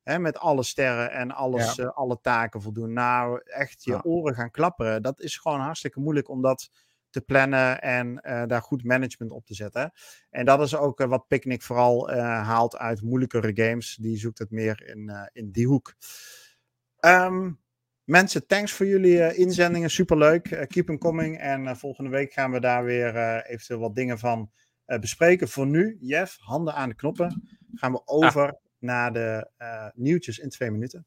Hè? Met alle sterren en alles, ja. uh, alle taken voldoen. Nou, echt je ja. oren gaan klapperen. Dat is gewoon hartstikke moeilijk om dat te plannen en uh, daar goed management op te zetten. En dat is ook uh, wat Picnic vooral haalt uit moeilijkere games. Die zoekt het meer in, in die hoek. Um, mensen, thanks voor jullie inzendingen. Superleuk. keep them coming. En volgende week gaan we daar weer eventueel wat dingen van bespreken. Voor nu, Jeff, handen aan de knoppen. Gaan we over ah. naar de uh, nieuwtjes in twee minuten.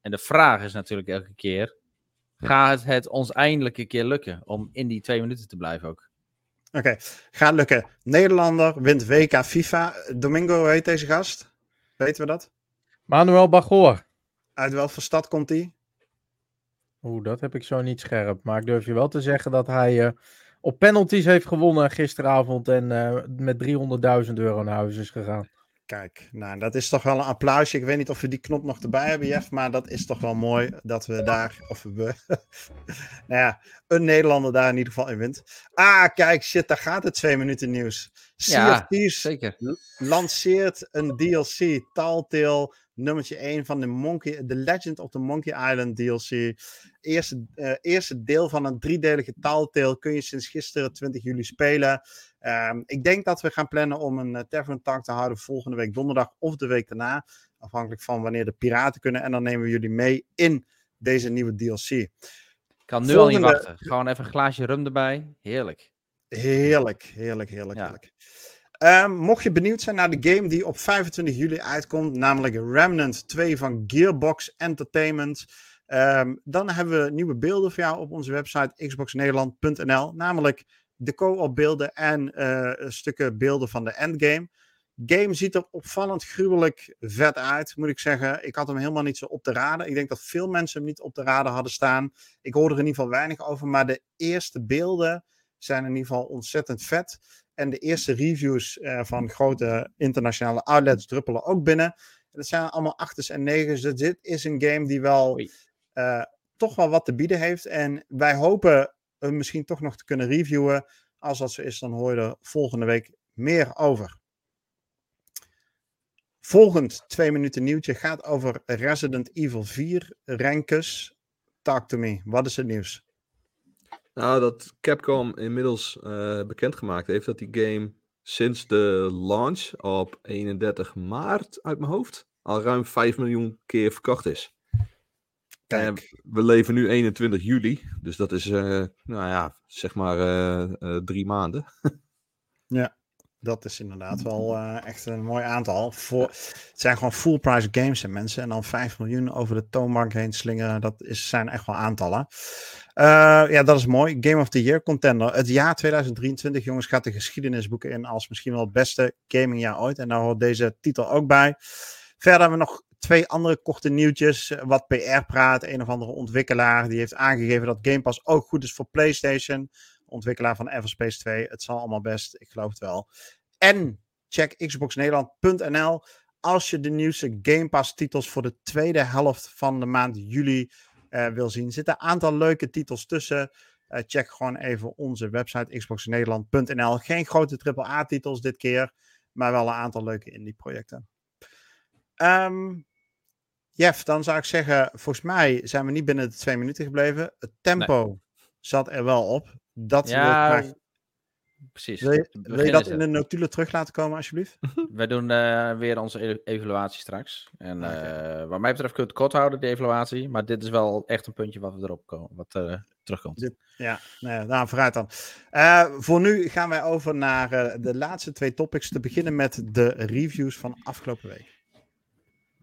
En de vraag is natuurlijk elke keer: gaat het, ons eindelijk een keer lukken om in die twee minuten te blijven ook? Oké, gaat lukken. Nederlander wint WK FIFA. Domingo, heet deze gast? Weten we dat? Manuel Bagor. Uit welke stad komt hij? Oeh, dat heb ik zo niet scherp. Maar ik durf je wel te zeggen dat hij uh, op penalties heeft gewonnen gisteravond en uh, met 300.000 euro naar huis is gegaan. Kijk, nou, dat is toch wel een applausje. Ik weet niet of we die knop nog erbij hebben, Jeff, maar dat is toch wel mooi dat we daar, of we, <laughs> nou ja, een Nederlander daar in ieder geval in wint. Ah, kijk, shit, daar gaat het twee minuten nieuws. Ja, zeker. lanceert een DLC, Telltale nummertje 1 van de Monkey, The Legend of the Monkey Island DLC. Eerste, uh, eerste deel van een driedelige Telltale kun je sinds gisteren 20 juli spelen. Um, ik denk dat we gaan plannen om een uh, Tavern Talk te houden volgende week donderdag of de week daarna. Afhankelijk van wanneer de piraten kunnen. En dan nemen we jullie mee in deze nieuwe DLC. Ik kan nu volgende... al niet wachten. Gewoon even een glaasje rum erbij. Heerlijk. Heerlijk, heerlijk, heerlijk, ja. heerlijk. Um, mocht je benieuwd zijn naar de game die op 25 juli uitkomt, namelijk Remnant 2 van Gearbox Entertainment, um, dan hebben we nieuwe beelden voor jou op onze website xboxnederland.nl, namelijk de co-op beelden en uh, stukken beelden van de endgame. Game ziet er opvallend gruwelijk vet uit, moet ik zeggen. Ik had hem helemaal niet zo op de raden. Ik denk dat veel mensen hem niet op de raden hadden staan. Ik hoorde er in ieder geval weinig over, maar de eerste beelden zijn in ieder geval ontzettend vet. En de eerste reviews uh, van grote internationale outlets druppelen ook binnen. Dat zijn allemaal achters en negens. Dus dit is een game die wel uh, toch wel wat te bieden heeft. En wij hopen hem misschien toch nog te kunnen reviewen. Als dat zo is, dan hoor je er volgende week meer over. Volgend twee minuten nieuwtje gaat over Resident Evil 4 Renkus. Talk to me. Wat is het nieuws? Nou, dat Capcom inmiddels uh, bekendgemaakt heeft dat die game sinds de launch op 31 maart uit mijn hoofd al ruim 5 miljoen keer verkocht is. Kijk. En we leven nu 21 juli, dus dat is, uh, nou ja, zeg maar uh, drie maanden. <laughs> ja, dat is inderdaad wel echt een mooi aantal. Voor, het zijn gewoon full price games en mensen. En dan 5 miljoen over de toonbank heen slingeren, dat is, zijn echt wel aantallen. Uh, ja, dat is mooi. Game of the Year contender. Het jaar 2023, jongens, gaat de geschiedenis boeken in als misschien wel het beste gamingjaar ooit. En daar hoort deze titel ook bij. Verder hebben we nog twee andere korte nieuwtjes. Wat PR praat. Een of andere ontwikkelaar die heeft aangegeven dat Game Pass ook goed is voor PlayStation. Ontwikkelaar van Everspace 2. Het zal allemaal best. Ik geloof het wel. En check xboxnederland.nl als je de nieuwste Game Pass titels voor de tweede helft van de maand juli uh, wil zien. Er zitten een aantal leuke titels tussen. Uh, check gewoon even onze website xboxnederland.nl. Geen grote AAA-titels dit keer, maar wel een aantal leuke indie-projecten. Um, Jeff, dan zou ik zeggen, volgens mij zijn we niet binnen de twee minuten gebleven. Het tempo nee. zat er wel op. Dat ja, wil ik Precies. Wil je, wil je dat in de notulen terug laten komen, alsjeblieft? <laughs> We doen uh, weer onze e evaluatie straks. En uh, wat mij betreft kun je het kort houden, de evaluatie. Maar dit is wel echt een puntje wat we erop komen, wat uh, terugkomt. Dit, ja, nee, nou, vooruit dan. voor nu gaan wij over naar de laatste twee topics. Te beginnen met de reviews van afgelopen week.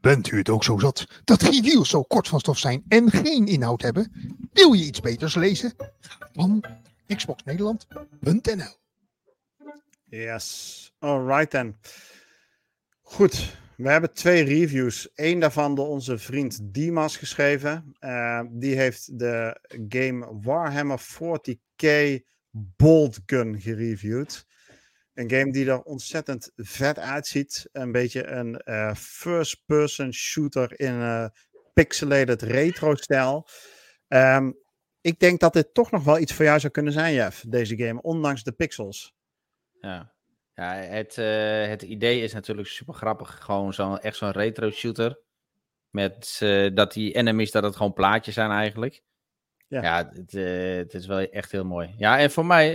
Bent u het ook zo zat dat reviews zo kort van stof zijn en geen inhoud hebben? Wil je iets beters lezen? Ga dan xboxnederland.nl Yes, alright then. Goed, we hebben twee reviews. Eén daarvan door onze vriend Dimas geschreven. Uh, die heeft de game Warhammer 40k Bolt Gun gereviewd. Een game die er ontzettend vet uitziet. Een beetje een uh, first-person shooter in uh, pixelated retro-stijl. Um, ik denk dat dit toch nog wel iets voor jou zou kunnen zijn, Jeff, deze game, ondanks de pixels. Ja, ja het, uh, het idee is natuurlijk super grappig. Gewoon zo'n echt zo'n retro shooter. Met uh, dat die enemies, dat het gewoon plaatjes zijn eigenlijk. Ja, ja het, uh, het, is wel echt heel mooi. Ja, en voor mij,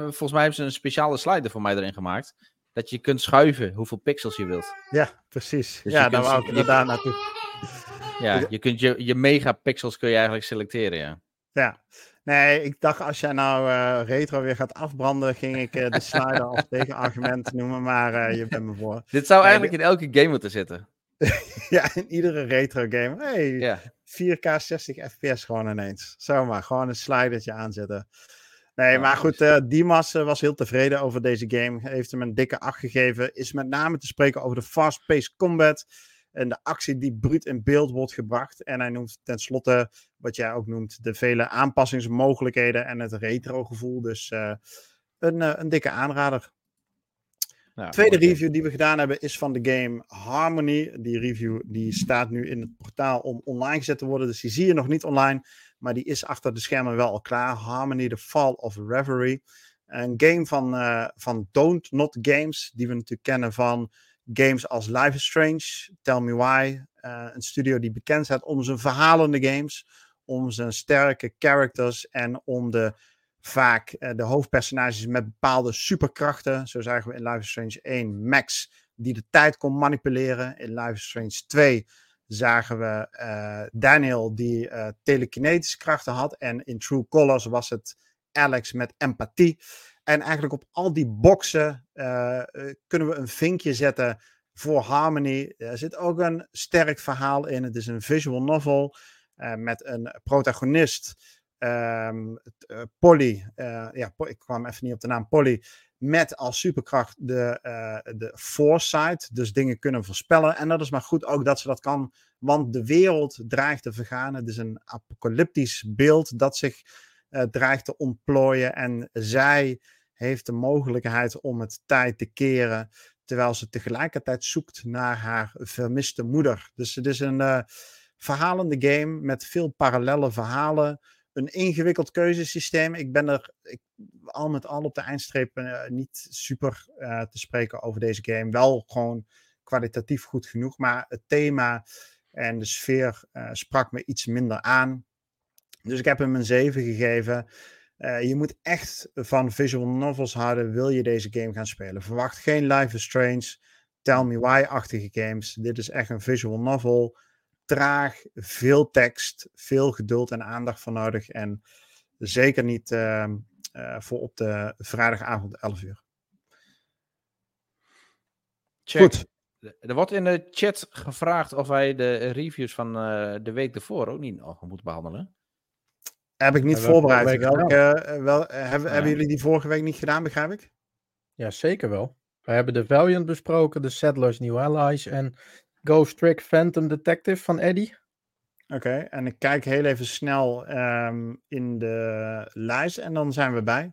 volgens mij hebben ze een speciale slider voor mij erin gemaakt. Dat je kunt schuiven hoeveel pixels je wilt. Ja, precies. Dus ja, daar wou ik inderdaad naartoe. ja, je kunt je, je megapixels kun je eigenlijk selecteren, ja. Ja, nee, ik dacht als jij nou uh, retro weer gaat afbranden, ging ik uh, de slider als <laughs> tegenargument noemen, maar uh, je bent me voor. Dit zou eigenlijk in elke game moeten zitten. <laughs> ja, in iedere retro game. Hey, ja. 4K 60 fps gewoon ineens. Zomaar, gewoon een slidertje aanzetten. Nee, maar goed, uh, Dimas was heel tevreden over deze game. Heeft hem een dikke 8 gegeven. Is met name te spreken over de fast-paced combat. En de actie die bruut in beeld wordt gebracht. En hij noemt tenslotte, wat jij ook noemt, de vele aanpassingsmogelijkheden en het retro gevoel. Dus uh, een, uh, een dikke aanrader. Nou, Tweede review die we gedaan hebben is van de game Harmony. Die review die staat nu in het portaal om online gezet te worden. Dus die zie je nog niet online. Maar die is achter de schermen wel al klaar. Harmony, The Fall of Reverie. Een game van, uh, van Don't Not Games. Die we natuurlijk kennen van games als Life is Strange, Tell Me Why. Uh, een studio die bekend staat om zijn verhalende games. Om zijn sterke characters en om de vaak uh, de hoofdpersonages met bepaalde superkrachten. Zo zagen we in Life is Strange 1 Max, die de tijd kon manipuleren. In Life is Strange 2 zagen we uh, Daniel, die telekinetische krachten had. En in True Colors was het Alex met empathie. En eigenlijk op al die boxen kunnen we een vinkje zetten voor Harmony. Er zit ook een sterk verhaal in. Het is een visual novel met een protagonist um, Polly, ja, ik kwam even niet op de naam Polly, met als superkracht de, de foresight, dus dingen kunnen voorspellen. En dat is maar goed ook dat ze dat kan, want de wereld dreigt te vergaan. Het is een apocalyptisch beeld dat zich dreigt te ontplooien en zij heeft de mogelijkheid om het tijd te keren, terwijl ze tegelijkertijd zoekt naar haar vermiste moeder. Dus het is een verhalende game met veel parallelle verhalen een ingewikkeld keuzesysteem. Ik ben er ik, al met al op de eindstreep uh, niet super uh, te spreken over deze game. Wel gewoon kwalitatief goed genoeg, maar het thema en de sfeer sprak me iets minder aan. Dus ik heb hem een 7 gegeven. Je moet echt van visual novels houden, wil je deze game gaan spelen. Verwacht geen Life is Strange, Tell Me Why-achtige games. Dit is echt een visual novel traag, veel tekst, veel geduld en aandacht voor nodig. En zeker niet uh, uh, voor op de vrijdagavond 11 uur. Check. Goed. Er wordt in de chat gevraagd of wij de reviews van uh, de week ervoor ook niet nog moeten behandelen. Heb ik niet voorbereid. Welke, wel, hebben, ja. hebben jullie die vorige week niet gedaan, begrijp ik? Ja, zeker wel. We hebben de Valiant besproken, de Settlers New Allies en Ghost Trick Phantom Detective van Eddie. Oké, okay, en ik kijk heel even snel um, in de lijst en dan zijn we bij.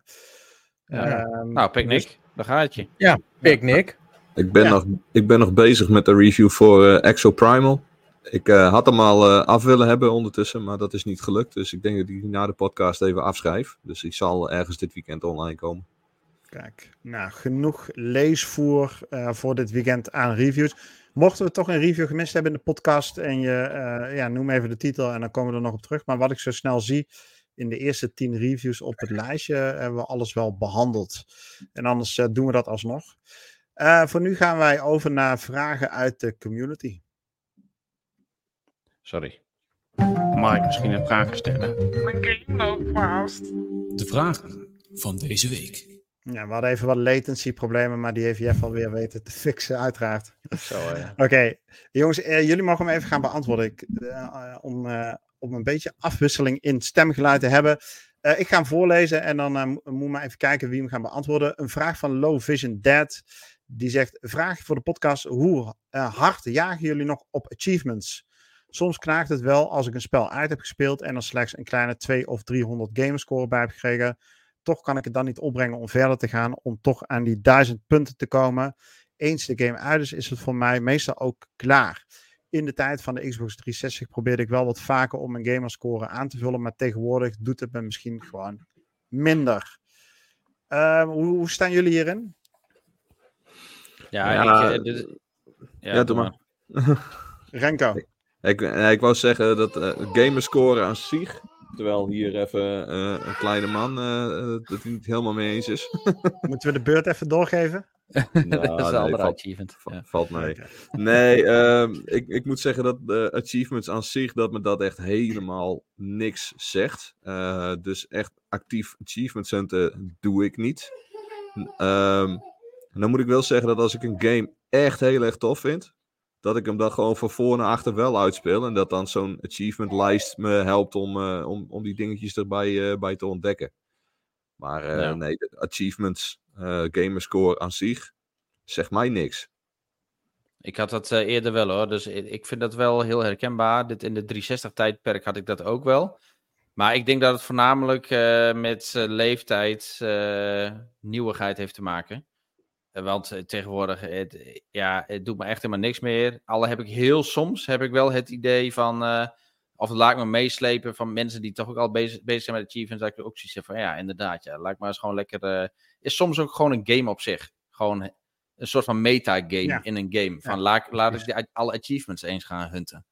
Ja. Um, nou, Picnic, dus... daar gaat je. Ja, Picnic. Ik ben, ja. nog, ik ben nog bezig met de review voor uh, Exo Primal. Ik uh, had hem al uh, af willen hebben ondertussen, maar dat is niet gelukt. Dus ik denk dat ik die na de podcast even afschrijf. Dus ik zal ergens dit weekend online komen. Kijk, nou, genoeg leesvoer voor dit weekend aan reviews. Mochten we toch een review gemist hebben in de podcast en je ja, noem even de titel en dan komen we er nog op terug. Maar wat ik zo snel zie, in de eerste tien reviews op het lijstje hebben we alles wel behandeld. En anders doen we dat alsnog. Voor nu gaan wij over naar vragen uit de community. Sorry. Mag ik misschien een vraag stellen? Mijn game loopt vast. De vragen van deze week. Ja, we hadden even wat latency problemen, maar die heeft Jeff alweer weten te fixen, uiteraard. Oké, okay. jongens, eh, jullie mogen hem even gaan beantwoorden. Ik, uh, om, uh, om een beetje afwisseling in stemgeluid te hebben. ik ga hem voorlezen en dan moet maar even kijken wie hem gaat beantwoorden. Een vraag van Low Vision Dad. Die zegt, vraag voor de podcast, hoe hard jagen jullie nog op achievements? Soms knaagt het wel als ik een spel uit heb gespeeld en er slechts een kleine 2 of 300 gamerscore bij heb gekregen toch kan ik het dan niet opbrengen om verder te gaan, om toch aan die duizend punten te komen. Eens de game uit is, is het voor mij meestal ook klaar. In de tijd van de Xbox 360 probeerde ik wel wat vaker om mijn gamerscore aan te vullen, maar tegenwoordig doet het me misschien gewoon minder. Uh, hoe, hoe, staan jullie hierin? Ja, ja, ik, uh, ja, ja doe maar. maar. Renko. <laughs> Ik, ik, wou zeggen dat uh, gamerscore aan zich Terwijl hier even uh, een kleine man uh, het niet helemaal mee eens is. <laughs> Moeten we de beurt even doorgeven? Nou, <laughs> dat is een nee, valt- achievement. Va- Ja. Valt mee. Nee, ehm, ik, ik moet zeggen dat de achievements aan zich, dat me dat echt helemaal niks zegt. Eh, dus echt actief achievements hunten doe ik niet. Ehm, en dan moet ik wel zeggen dat als ik een game echt heel erg tof vind, dat ik hem dan gewoon van voor naar achter wel uitspeel. En dat dan zo'n achievement lijst me helpt om, eh, om, om die dingetjes erbij eh, bij te ontdekken. Maar eh, Ja. nee, de achievements, gamerscore aan zich, zegt mij niks. Ik had dat eerder wel hoor, dus ik, vind dat wel heel herkenbaar. Dit, in de 360-tijdperk had ik dat ook wel. Maar ik denk dat het voornamelijk met leeftijd, nieuwigheid heeft te maken. Eh, want eh, tegenwoordig, het, ja, het doet me echt helemaal niks meer. Alle heb ik heel soms, heb ik wel het idee van, eh, of laat ik me meeslepen van mensen die toch ook al bezig, bezig zijn met achievements. Dat ik ook zoiets heb van, ja, inderdaad, ja, laat ik maar eens gewoon lekker... eh, is soms ook gewoon een game op zich. Gewoon een soort van meta-game Ja. in een game. Van Ja, laat, laat ik die, alle achievements eens gaan hunten.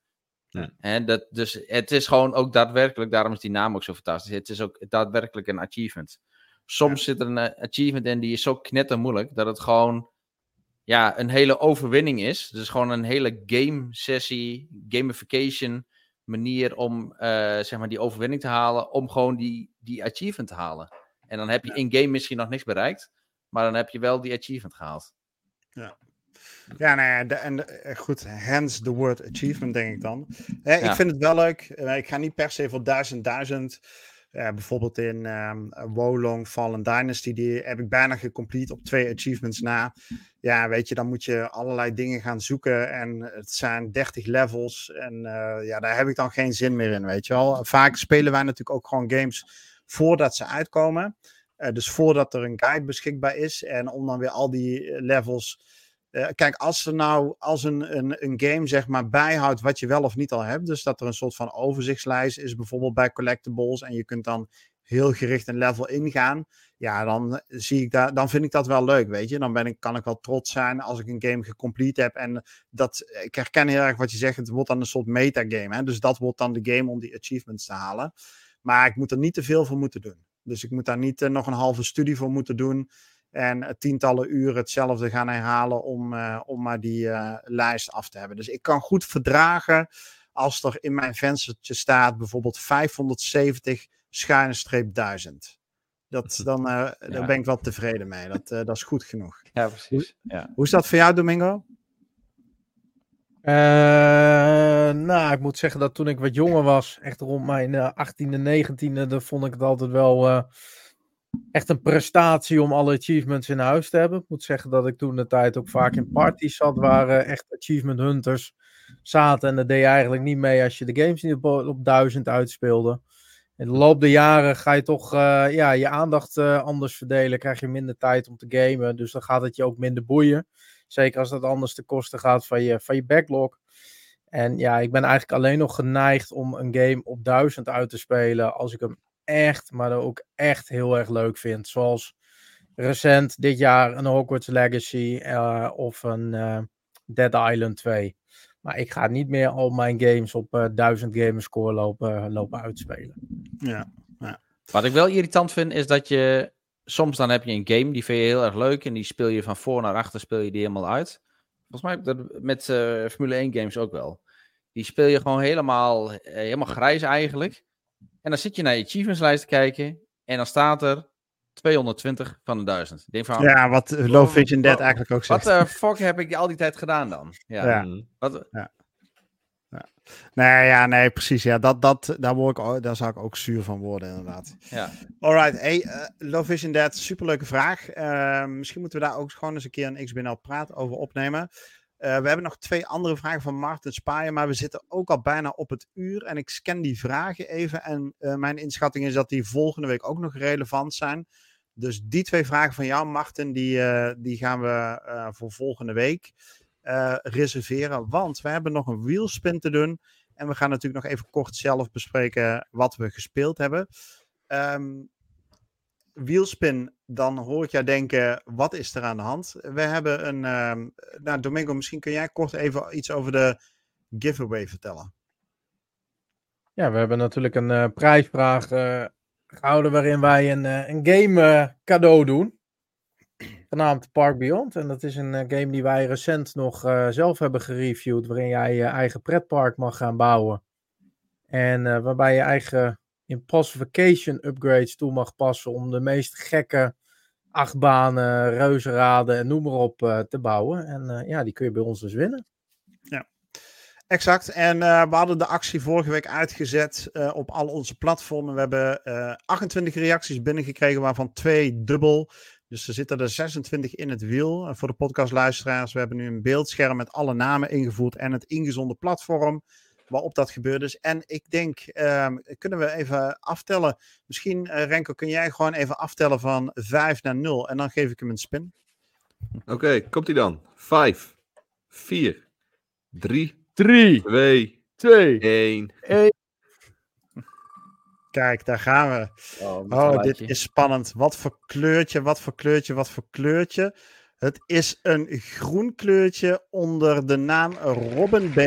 Ja. En dat, dus het is gewoon ook daadwerkelijk, daarom is die naam ook zo fantastisch. Het is ook daadwerkelijk een achievement. Soms zit er een eh, achievement in die is zo knettermoeilijk dat het gewoon ja, een hele overwinning is. Dus gewoon een hele game sessie, gamification manier om eh, zeg maar die overwinning te halen, om gewoon die, die achievement te halen. En dan heb je in-game misschien nog niks bereikt, maar dan heb je wel die achievement gehaald. Ja, nou ja, de, en de- eh, goed, hence the word achievement, denk ik dan. Eh, Ja. Ik vind het wel leuk. Ik ga niet per se voor duizend, duizend. Eh, bijvoorbeeld in ehm Wolong Fallen Dynasty, die heb ik bijna gecomplete op twee achievements na. Ja, weet je, dan moet je allerlei dingen gaan zoeken en het zijn 30 levels en eh, ja, daar heb ik dan geen zin meer in, weet je wel. Vaak spelen wij natuurlijk ook gewoon games voordat ze uitkomen. Eh, dus voordat er een guide beschikbaar is en om dan weer al die levels eh, kijk, als er nou als een, een, een game zeg maar bijhoudt wat je wel of niet al hebt, dus dat er een soort van overzichtslijst is, bijvoorbeeld bij collectibles, en je kunt dan heel gericht een level ingaan, ja, dan zie ik daar, dan vind ik dat wel leuk, weet je. Dan ben ik, kan ik wel trots zijn als ik een game gecomplete heb. En dat, ik herken heel erg wat je zegt, het wordt dan een soort metagame, hè. Dus dat wordt dan de game om die achievements te halen. Maar ik moet er niet te veel voor moeten doen. Dus ik moet daar niet eh, nog een halve studie voor moeten doen. En eh, tientallen uren hetzelfde gaan herhalen om, eh, om maar die eh, lijst af te hebben. Dus ik kan goed verdragen als er in mijn venstertje staat bijvoorbeeld 570 schuine streep 1000. Dat, dan uh, Ja. daar ben ik wel tevreden mee. Dat, uh, dat is goed genoeg. Ja, precies. Ja. Hoe is dat voor jou, Domingo? Uh, nou, ik moet zeggen dat toen ik wat jonger was, echt rond mijn uh, 18e, 19e, dan vond ik het altijd wel uh, echt een prestatie om alle achievements in huis te hebben. Ik moet zeggen dat ik toen de tijd ook vaak in parties zat waar uh, echt achievement hunters zaten. En dat deed je eigenlijk niet mee als je de games niet op, op 1000 uitspeelde. In de loop der jaren ga je toch uh, ja, je aandacht anders verdelen. Krijg je minder tijd om te gamen. Dus dan gaat het je ook minder boeien. Zeker als dat anders ten koste gaat van je, van je backlog. En ja, ik ben eigenlijk alleen nog geneigd om een game op 1000 uit te spelen. Als ik hem echt, maar ook echt heel erg leuk vind. Zoals recent dit jaar een Hogwarts Legacy uh, of een uh, Dead Island 2. Maar ik ga niet meer al mijn games op uh, 1000 gamerscore lopen, lopen uitspelen. Ja, ja. Wat ik wel irritant vind is dat je soms dan heb je een game die vind je heel erg leuk en die speel je van voor naar achter speel je die helemaal uit. Volgens mij heb ik dat met uh, Formule 1 games ook wel. Die speel je gewoon helemaal, helemaal grijs eigenlijk. En dan zit je naar je achievements te kijken en dan staat er 220 van de 1000. Ik denk van, ja, wat Low Vision Dead eigenlijk ook zegt. Wat de fuck heb ik al die tijd gedaan dan? Ja. ja. Wat, ja. Ja. Nee, ja, nee, precies. Ja, dat, dat, daar, word ik, daar zou ik ook zuur van worden, inderdaad. Ja. Alright, hey, uh, Low Vision Dead, superleuke vraag. Uh, misschien moeten we daar ook gewoon eens een keer een XBNL praat over opnemen. Uh, we hebben nog twee andere vragen van Martin Spaaien, maar we zitten ook al bijna op het uur. En ik scan die vragen even. En uh, mijn inschatting is dat die volgende week ook nog relevant zijn. Dus die twee vragen van jou, Martin, die, uh, die gaan we voor volgende week reserveren. Want we hebben nog een wheelspin te doen. En we gaan natuurlijk nog even kort zelf bespreken wat we gespeeld hebben. Um, wielspin, dan hoor ik jou denken, wat is er aan de hand? We hebben een, um, nou Domingo, misschien kun jij kort even iets over de giveaway vertellen. Ja, we hebben natuurlijk een uh, prijsvraag uh, gehouden waarin wij een, uh, een game cadeau doen. <clears throat> genaamd Park Beyond. En dat is een eh, game die wij recent nog eh, zelf hebben gereviewd, waarin jij je eigen pretpark mag gaan bouwen. En eh, waarbij je eigen impossification upgrades toe mag passen om de meest gekke achtbanen, reuzenraden en noem maar op eh, te bouwen. En eh, ja, die kun je bij ons dus winnen. Exact. En eh, we hadden de actie vorige week uitgezet op al onze platformen. We hebben eh, 28 reacties binnengekregen, waarvan twee dubbel. Dus er zitten er 26 in het wiel. En voor de podcastluisteraars, we hebben nu een beeldscherm met alle namen ingevoerd en het ingezonden platform waarop dat gebeurd is. En ik denk, ehm, kunnen we even aftellen. Misschien, eh, Renko, kun jij gewoon even aftellen van 5 naar 0 en dan geef ik hem een spin. Oké, komt hij dan. 5, 4, 3, 3, 2, 2, 1. Kijk, daar gaan we. Oh, Oh, dit is spannend. Wat voor kleurtje, wat voor kleurtje, wat voor kleurtje. Het is een groen kleurtje onder de naam Robin B.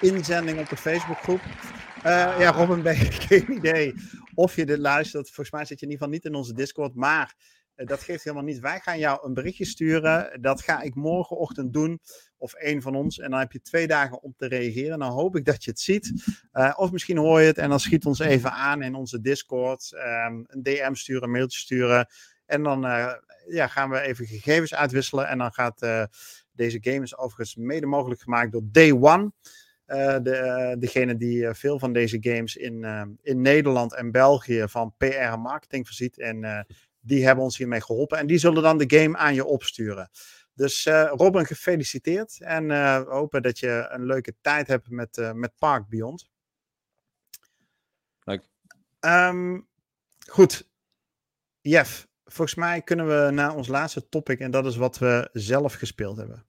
Inzending op de Facebookgroep. Eh ja, Robin B. <laughs> Geen idee of je dit luistert. Volgens mij zit je in ieder geval niet in onze Discord. Maar eh, dat geeft helemaal niet. Wij gaan jou een berichtje sturen. Dat ga ik morgenochtend doen. Of één van ons. En dan heb je twee dagen om te reageren. Dan hoop ik dat je het ziet. Eh, of misschien hoor je het en dan schiet ons even aan in onze Discord. ehm, een DM sturen, een mailtje sturen. En dan ja, gaan we even gegevens uitwisselen. En dan gaat deze game is overigens mede mogelijk gemaakt door Day One. Eh, de, eh, degene die eh, veel van deze games in, in Nederland en België van PR en marketing voorziet. En die hebben ons hiermee geholpen. En die zullen dan de game aan je opsturen. Dus eh, Robin, gefeliciteerd. En we hopen dat je een leuke tijd hebt met, eh, met Park Beyond. Leuk. Ehm, goed. Jeff, volgens mij kunnen we naar ons laatste topic. En dat is wat we zelf gespeeld hebben.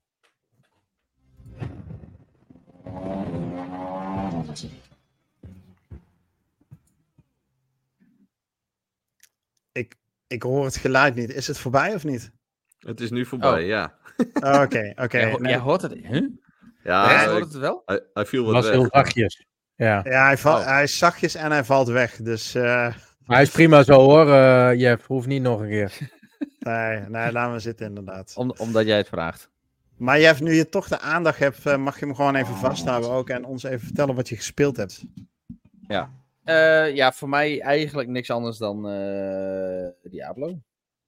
Ik, hoor het geluid niet. Is het voorbij of niet? Het is nu voorbij, Oh. ja. Oh, Oké, oké. <laughs> Jij, ho- nee. jij hoort het. Huh? Ja, Jij ik- hoort het wel? hij, hij viel wat was weg. heel zachtjes. Ja. Ja, hij, val- Oh. hij is zachtjes en hij valt weg. Dus eh, hij is prima zo hoor, eh Jeff. Hoeft niet nog een keer. <laughs> nee, nee, laten we zitten inderdaad. Om, omdat jij het vraagt. Maar Jeff, nu je toch de aandacht hebt, eh, mag je hem gewoon even vasthouden ook. En ons even vertellen wat je gespeeld hebt. Eh, ja, voor mij eigenlijk niks anders dan eh, Diablo.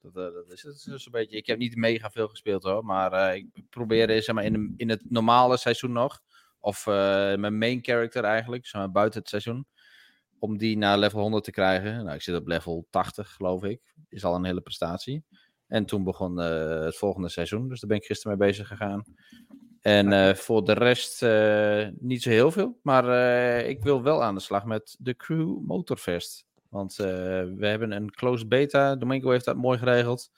Dat, eh, dat is het dus een beetje. Ik heb niet mega veel gespeeld hoor, maar ik probeer eh, zeg maar, in, de- in het normale seizoen nog, of mijn main character eigenlijk, zeg maar, buiten het seizoen, om die naar level 100 te krijgen. Nou, ik zit op level 80 geloof ik, is al een hele prestatie. En toen begon het volgende seizoen, dus daar ben ik gisteren mee bezig gegaan. En eh, voor de rest eh, niet zo heel veel. Maar eh, ik wil wel aan de slag met de Crew Motorfest. Want eh, we hebben een closed beta. Domingo heeft dat mooi geregeld.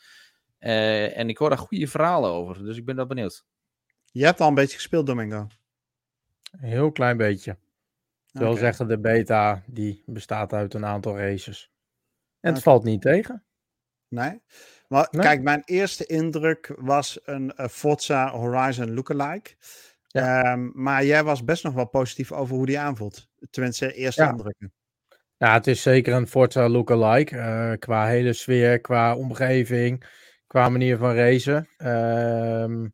Eh, en ik hoor daar goede verhalen over. Dus ik ben wel benieuwd. Je hebt al een beetje gespeeld, Domingo. Een heel klein beetje. Ik wil zeggen, de beta die bestaat uit een aantal races. En het valt niet tegen. Nee? Maar Nee. kijk, mijn eerste indruk was een eh, Forza Horizon lookalike. Ehm, maar jij was best nog wel positief over hoe die aanvoelt. Tenminste, eerste Ja. indrukken. Ja, het is zeker een Forza lookalike. eh qua hele sfeer, qua omgeving, qua manier van racen. Ehm,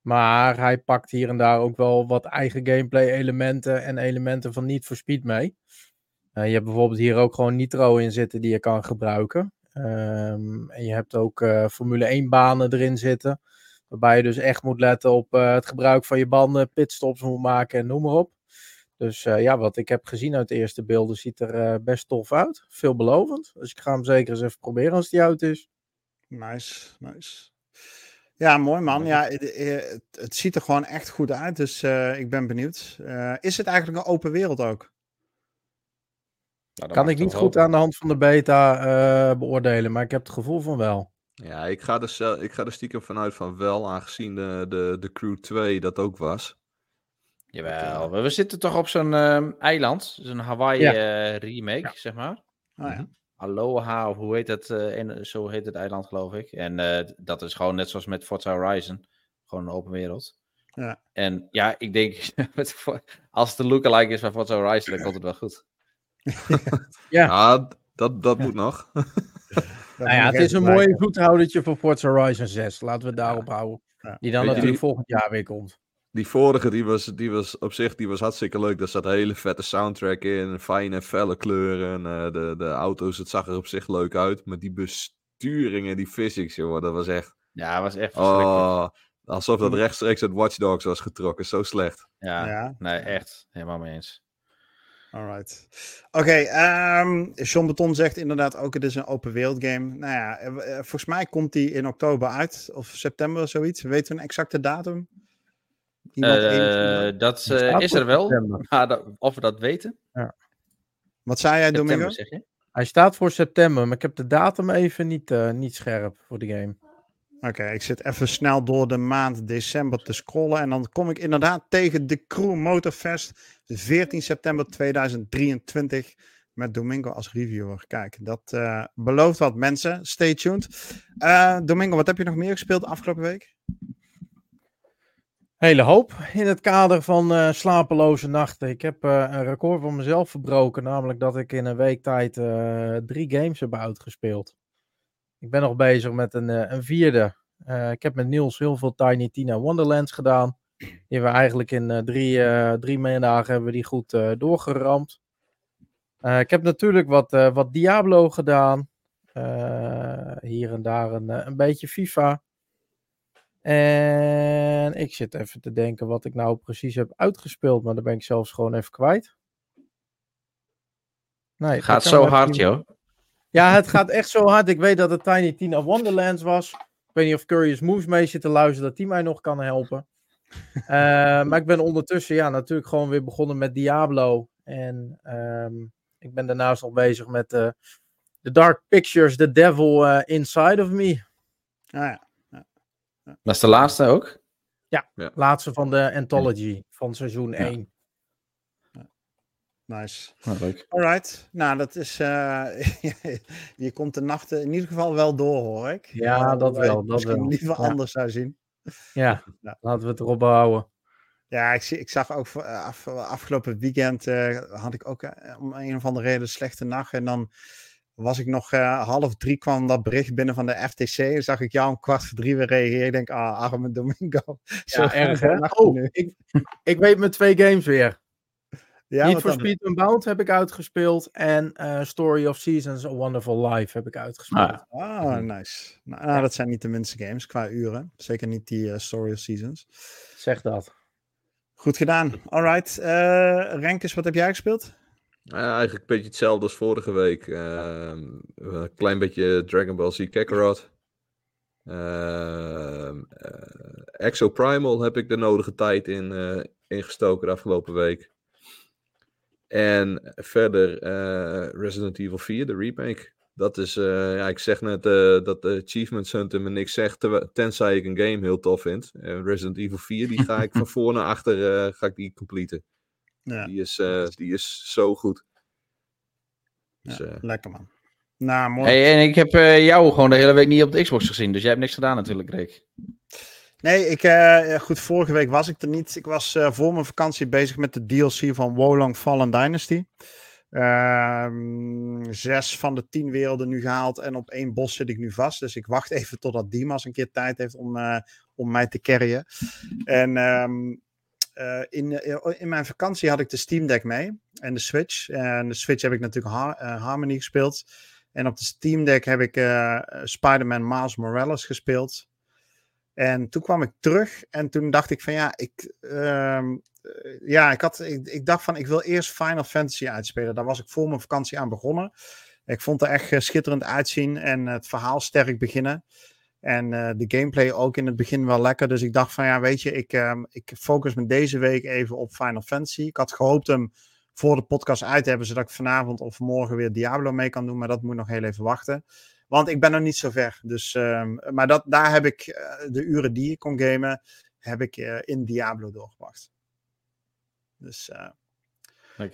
maar hij pakt hier en daar ook wel wat eigen gameplay elementen en elementen van Need for Speed mee. Eh, je hebt bijvoorbeeld hier ook gewoon nitro in zitten die je kan gebruiken. Ehm, en je hebt ook eh, Formule 1 banen erin zitten. Waarbij je dus echt moet letten op eh, het gebruik van je banden, pitstops moet maken en noem maar op. Dus eh, ja, wat ik heb gezien uit de eerste beelden ziet er best tof uit. Veelbelovend. Dus ik ga hem zeker eens even proberen als die uit is. Nice, nice. Ja, mooi man. Ja, het, het, het ziet er gewoon echt goed uit. Dus ik ben benieuwd. Is het eigenlijk een open wereld ook? Nou, dat Kan ik niet goed hopen. aan de hand van de beta eh, beoordelen, maar ik heb het gevoel van wel. Ja, ik ga, er zel- ik ga er stiekem vanuit van wel, aangezien de, de, de Crew 2 dat ook was. Jawel, we, we zitten toch op zo'n ehm, eiland. Zo'n Hawaii Ja. eh, remake, zeg maar. Oh, ja. Aloha, of hoe heet het? eh, en, zo heet het eiland, geloof ik. En eh, dat is gewoon net zoals met Forza Horizon. Gewoon een open wereld. Ja. En ja, ik denk, <laughs> als het een lookalike is van Forza Horizon, dan komt het wel goed. <laughs> Ja. Dat, dat moet nog. <laughs> Nou ja, het is een mooi voethoudertje voor Forza Horizon 6. Laten we het daarop houden. Ja. Die dan Weet natuurlijk die- volgend jaar weer komt. Die vorige, die was, die was op zich die was hartstikke leuk. Daar zat een hele vette soundtrack in. Fijne, felle kleuren. eh, de, de auto's, het zag er op zich leuk uit. Maar die besturing en die physics, joh, dat was echt... Ja, was echt verschrikkelijk. Oh, alsof dat rechtstreeks uit Watch Dogs was getrokken. Zo slecht. Ja, Ja. nee, echt. Helemaal mee eens. Alright. Oké, ehm John Beton zegt inderdaad ook, het is een open wereld game. Nou ja, eh, eh, volgens mij komt die in oktober uit, of september of zoiets. Weten we een exacte datum? Iemand Eh, 21? dat eh, is er wel. Maar dat- of we dat weten? Wat zei jij, Domingo? Hij staat voor september, maar ik heb de datum even niet, eh, niet scherp voor de game. Oké, ik zit even snel door de maand december te scrollen. En dan kom ik inderdaad tegen de Crew Motorfest. 14 september 2023. Met Domingo als reviewer. Kijk, dat eh, belooft wat mensen. Stay tuned. Eh, Domingo, wat heb je nog meer gespeeld afgelopen week? Hele hoop in het kader van eh, slapeloze nachten. Ik heb een record voor mezelf verbroken, namelijk dat ik in een week tijd drie games heb uitgespeeld. Ik ben nog bezig met een, eh, een vierde. Eh, ik heb met Niels heel veel Tiny Tina Wonderlands gedaan. Die hebben we eigenlijk in eh, drie, drie middagen hebben we die goed doorgeramd. Ik heb natuurlijk wat, wat Diablo gedaan. Hier en daar een, een beetje FIFA. En ik zit even te denken wat ik nou precies heb uitgespeeld, maar dan ben ik zelfs gewoon even kwijt. Nee, Gaat zo hard, niet- joh. Ja, het gaat echt zo hard. Ik weet dat het Tiny Tina Wonderlands was. Ik weet niet of Curious Moves mee zit te luisteren, dat die mij nog kan helpen. <laughs> Eh, maar ik ben ondertussen ja, natuurlijk gewoon weer begonnen met Diablo. En ehm, ik ben daarnaast nog bezig met eh The Dark Pictures, The Devil eh, Inside of Me. Ah, ja. Dat is de laatste ook? Laatste van de Anthology van seizoen 1. Nice. Oh, leuk. Alright. Nou, dat is. eh, <laughs> je komt de nachten in ieder geval wel door, hoor ik. Ja, dat wel, dat misschien wel. liever Ja. anders zou zien. Ja, Ja. laten we het erop houden. Ja, ik, zie, ik zag ook eh, af, afgelopen weekend eh, had ik ook om een of andere reden een slechte nacht. En dan was ik nog eh, half drie kwam dat bericht binnen van de FTC. En zag ik jou om kwart voor drie weer reageren. Ik denk, ah, arme Domingo. <laughs> Zo Ja, erg hè? Oh, ik, ik weet mijn twee games weer. Ja, Niet wat for? Speed Unbound heb ik uitgespeeld. En eh, Story of Seasons, A Wonderful Life heb ik uitgespeeld. Ah, Ah, nice. Nou, nou, dat zijn niet de minste games qua uren. Zeker niet die eh, Story of Seasons. Zeg dat. Goed gedaan. Alright. eh Renkes, wat heb jij gespeeld? Ja, eigenlijk een beetje hetzelfde als vorige week. Ehm, een klein beetje Dragon Ball Z Kakarot. Ehm eh, Exo Primal heb ik de nodige tijd in eh, ingestoken de afgelopen week. En verder eh, Resident Evil 4, de remake. Dat is, eh, ja, ik zeg net eh, dat de Achievement Hunter me niks zegt, tenzij ik een game heel tof vind. En Resident Evil 4, die ga ik <laughs> van voor naar achter eh, ga ik die completen. Ja, Die, is, eh, die is zo goed. Dus, eh, lekker man. Nou, mooi. Hey, en ik heb eh, jou gewoon de hele week niet op de Xbox gezien, dus jij hebt niks gedaan natuurlijk, Rick. Nee, ik, eh, goed, vorige week was ik er niet. Ik was eh, voor mijn vakantie bezig met de DLC van Wolong Fallen Dynasty. Ehm, zes van de tien werelden nu gehaald en op één bos zit ik nu vast. Dus ik wacht <laughs> even totdat Dimas een keer tijd heeft om, eh, om mij te carryen. En ehm, eh, in, in mijn vakantie had ik de Steam Deck mee en de Switch. En de Switch heb ik natuurlijk Har- Harmony gespeeld. En op de Steam Deck heb ik Spider-Man Miles Morales gespeeld. En toen kwam ik terug en toen dacht ik van ja, ik, ehm, eh, ja, ik, had, ik, ik dacht van ik wil eerst Final Fantasy uitspelen. Daar was ik voor mijn vakantie aan begonnen. Ik vond het er echt eh, schitterend uitzien en het verhaal sterk beginnen. En eh, de gameplay ook in het begin wel lekker. Dus ik dacht van ja, weet je, ik, ehm, ik focus me deze week even op Final Fantasy. Ik had gehoopt hem voor de podcast uit te hebben, zodat ik vanavond of morgen weer Diablo mee kan doen. Maar dat moet nog heel even wachten. Want ik ben nog niet zo ver. Dus, ehm, maar dat, daar heb ik eh, de uren die ik kon gamen, heb ik eh, in Diablo doorgebracht. Dus, eh,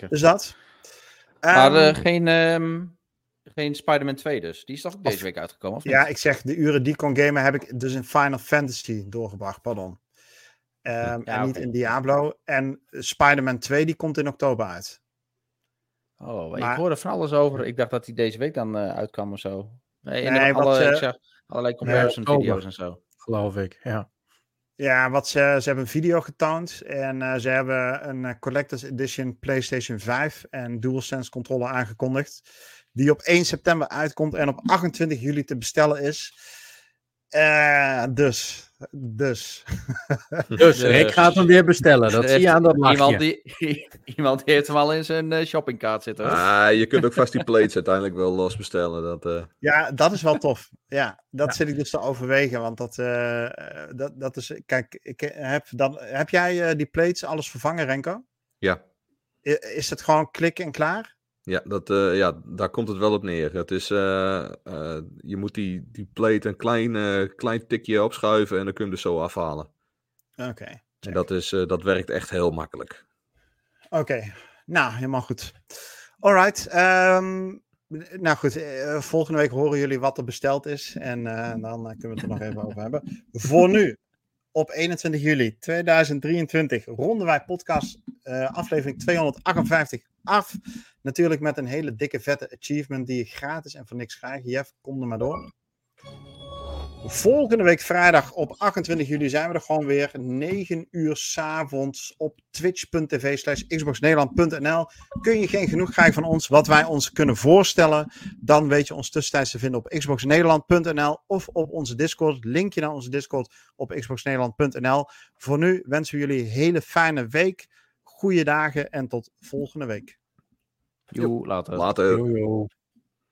dus dat. Maar Ehm, eh, geen, ehm, geen Spider-Man 2 dus. Die is toch deze Of- week uitgekomen, of niet? Ja, ik zeg de uren die ik kon gamen heb ik dus in Final Fantasy doorgebracht, pardon. Ehm, Ja, en niet in Diablo. En Spider-Man 2 die komt in oktober uit. Oh, Maar- ik hoorde van alles over. Ik dacht dat die deze week dan eh, uitkwam of zo. Nee, Nee, alle, wat, ik eh, zag allerlei comparison oktober. video's en zo. Geloof ik, ja. Ja, wat ze, ze hebben een video getoond en eh, ze hebben een eh, Collector's Edition PlayStation 5 en DualSense controller aangekondigd. Die op 1 september uitkomt en op 28 juli te bestellen is. Eh, dus, dus. <laughs> Dus Rick gaat hem weer bestellen. Dat Er zie je aan dat Iemand, lachje. die, <laughs> iemand heeft hem al in zijn eh, shoppingkaart zitten. Ah, je kunt ook vast die <laughs> plates uiteindelijk wel los bestellen. Dat, eh, Ja, dat is wel tof. Ja, dat zit ik dus te overwegen. Want dat, eh, eh, dat, dat is. Kijk, ik heb, dan, heb jij eh, die plates alles vervangen, Renko? ja. Is het gewoon klik en klaar? Ja, dat, eh, ja, daar komt het wel op neer. Het is, eh, eh, je moet die, die plate een klein, eh, klein tikje opschuiven en dan kun je hem dus zo afhalen. Oké. En dat, is, eh, dat werkt echt heel makkelijk. Oké, nou, helemaal goed. Alright. ehm, nou goed, volgende week horen jullie wat er besteld is. En eh, <laughs> dan kunnen we het er nog even over hebben. Voor nu, op 21 juli 2023, ronden wij podcast eh, aflevering 258 af. Natuurlijk met een hele dikke vette achievement die je gratis en voor niks krijgt. Jeff, kom er maar door. Volgende week vrijdag op 28 juli zijn we er gewoon weer. 9 uur s'avonds op twitch.tv slash xboxnederland.nl Kun je geen genoeg krijgen van ons, wat wij ons kunnen voorstellen, dan weet je ons tussentijds te vinden op xboxnederland.nl of op onze Discord. Linkje naar onze Discord op xboxnederland.nl Voor nu wensen we jullie een hele fijne week, goede dagen en tot volgende week. Joe, later. Later. Yo, yo.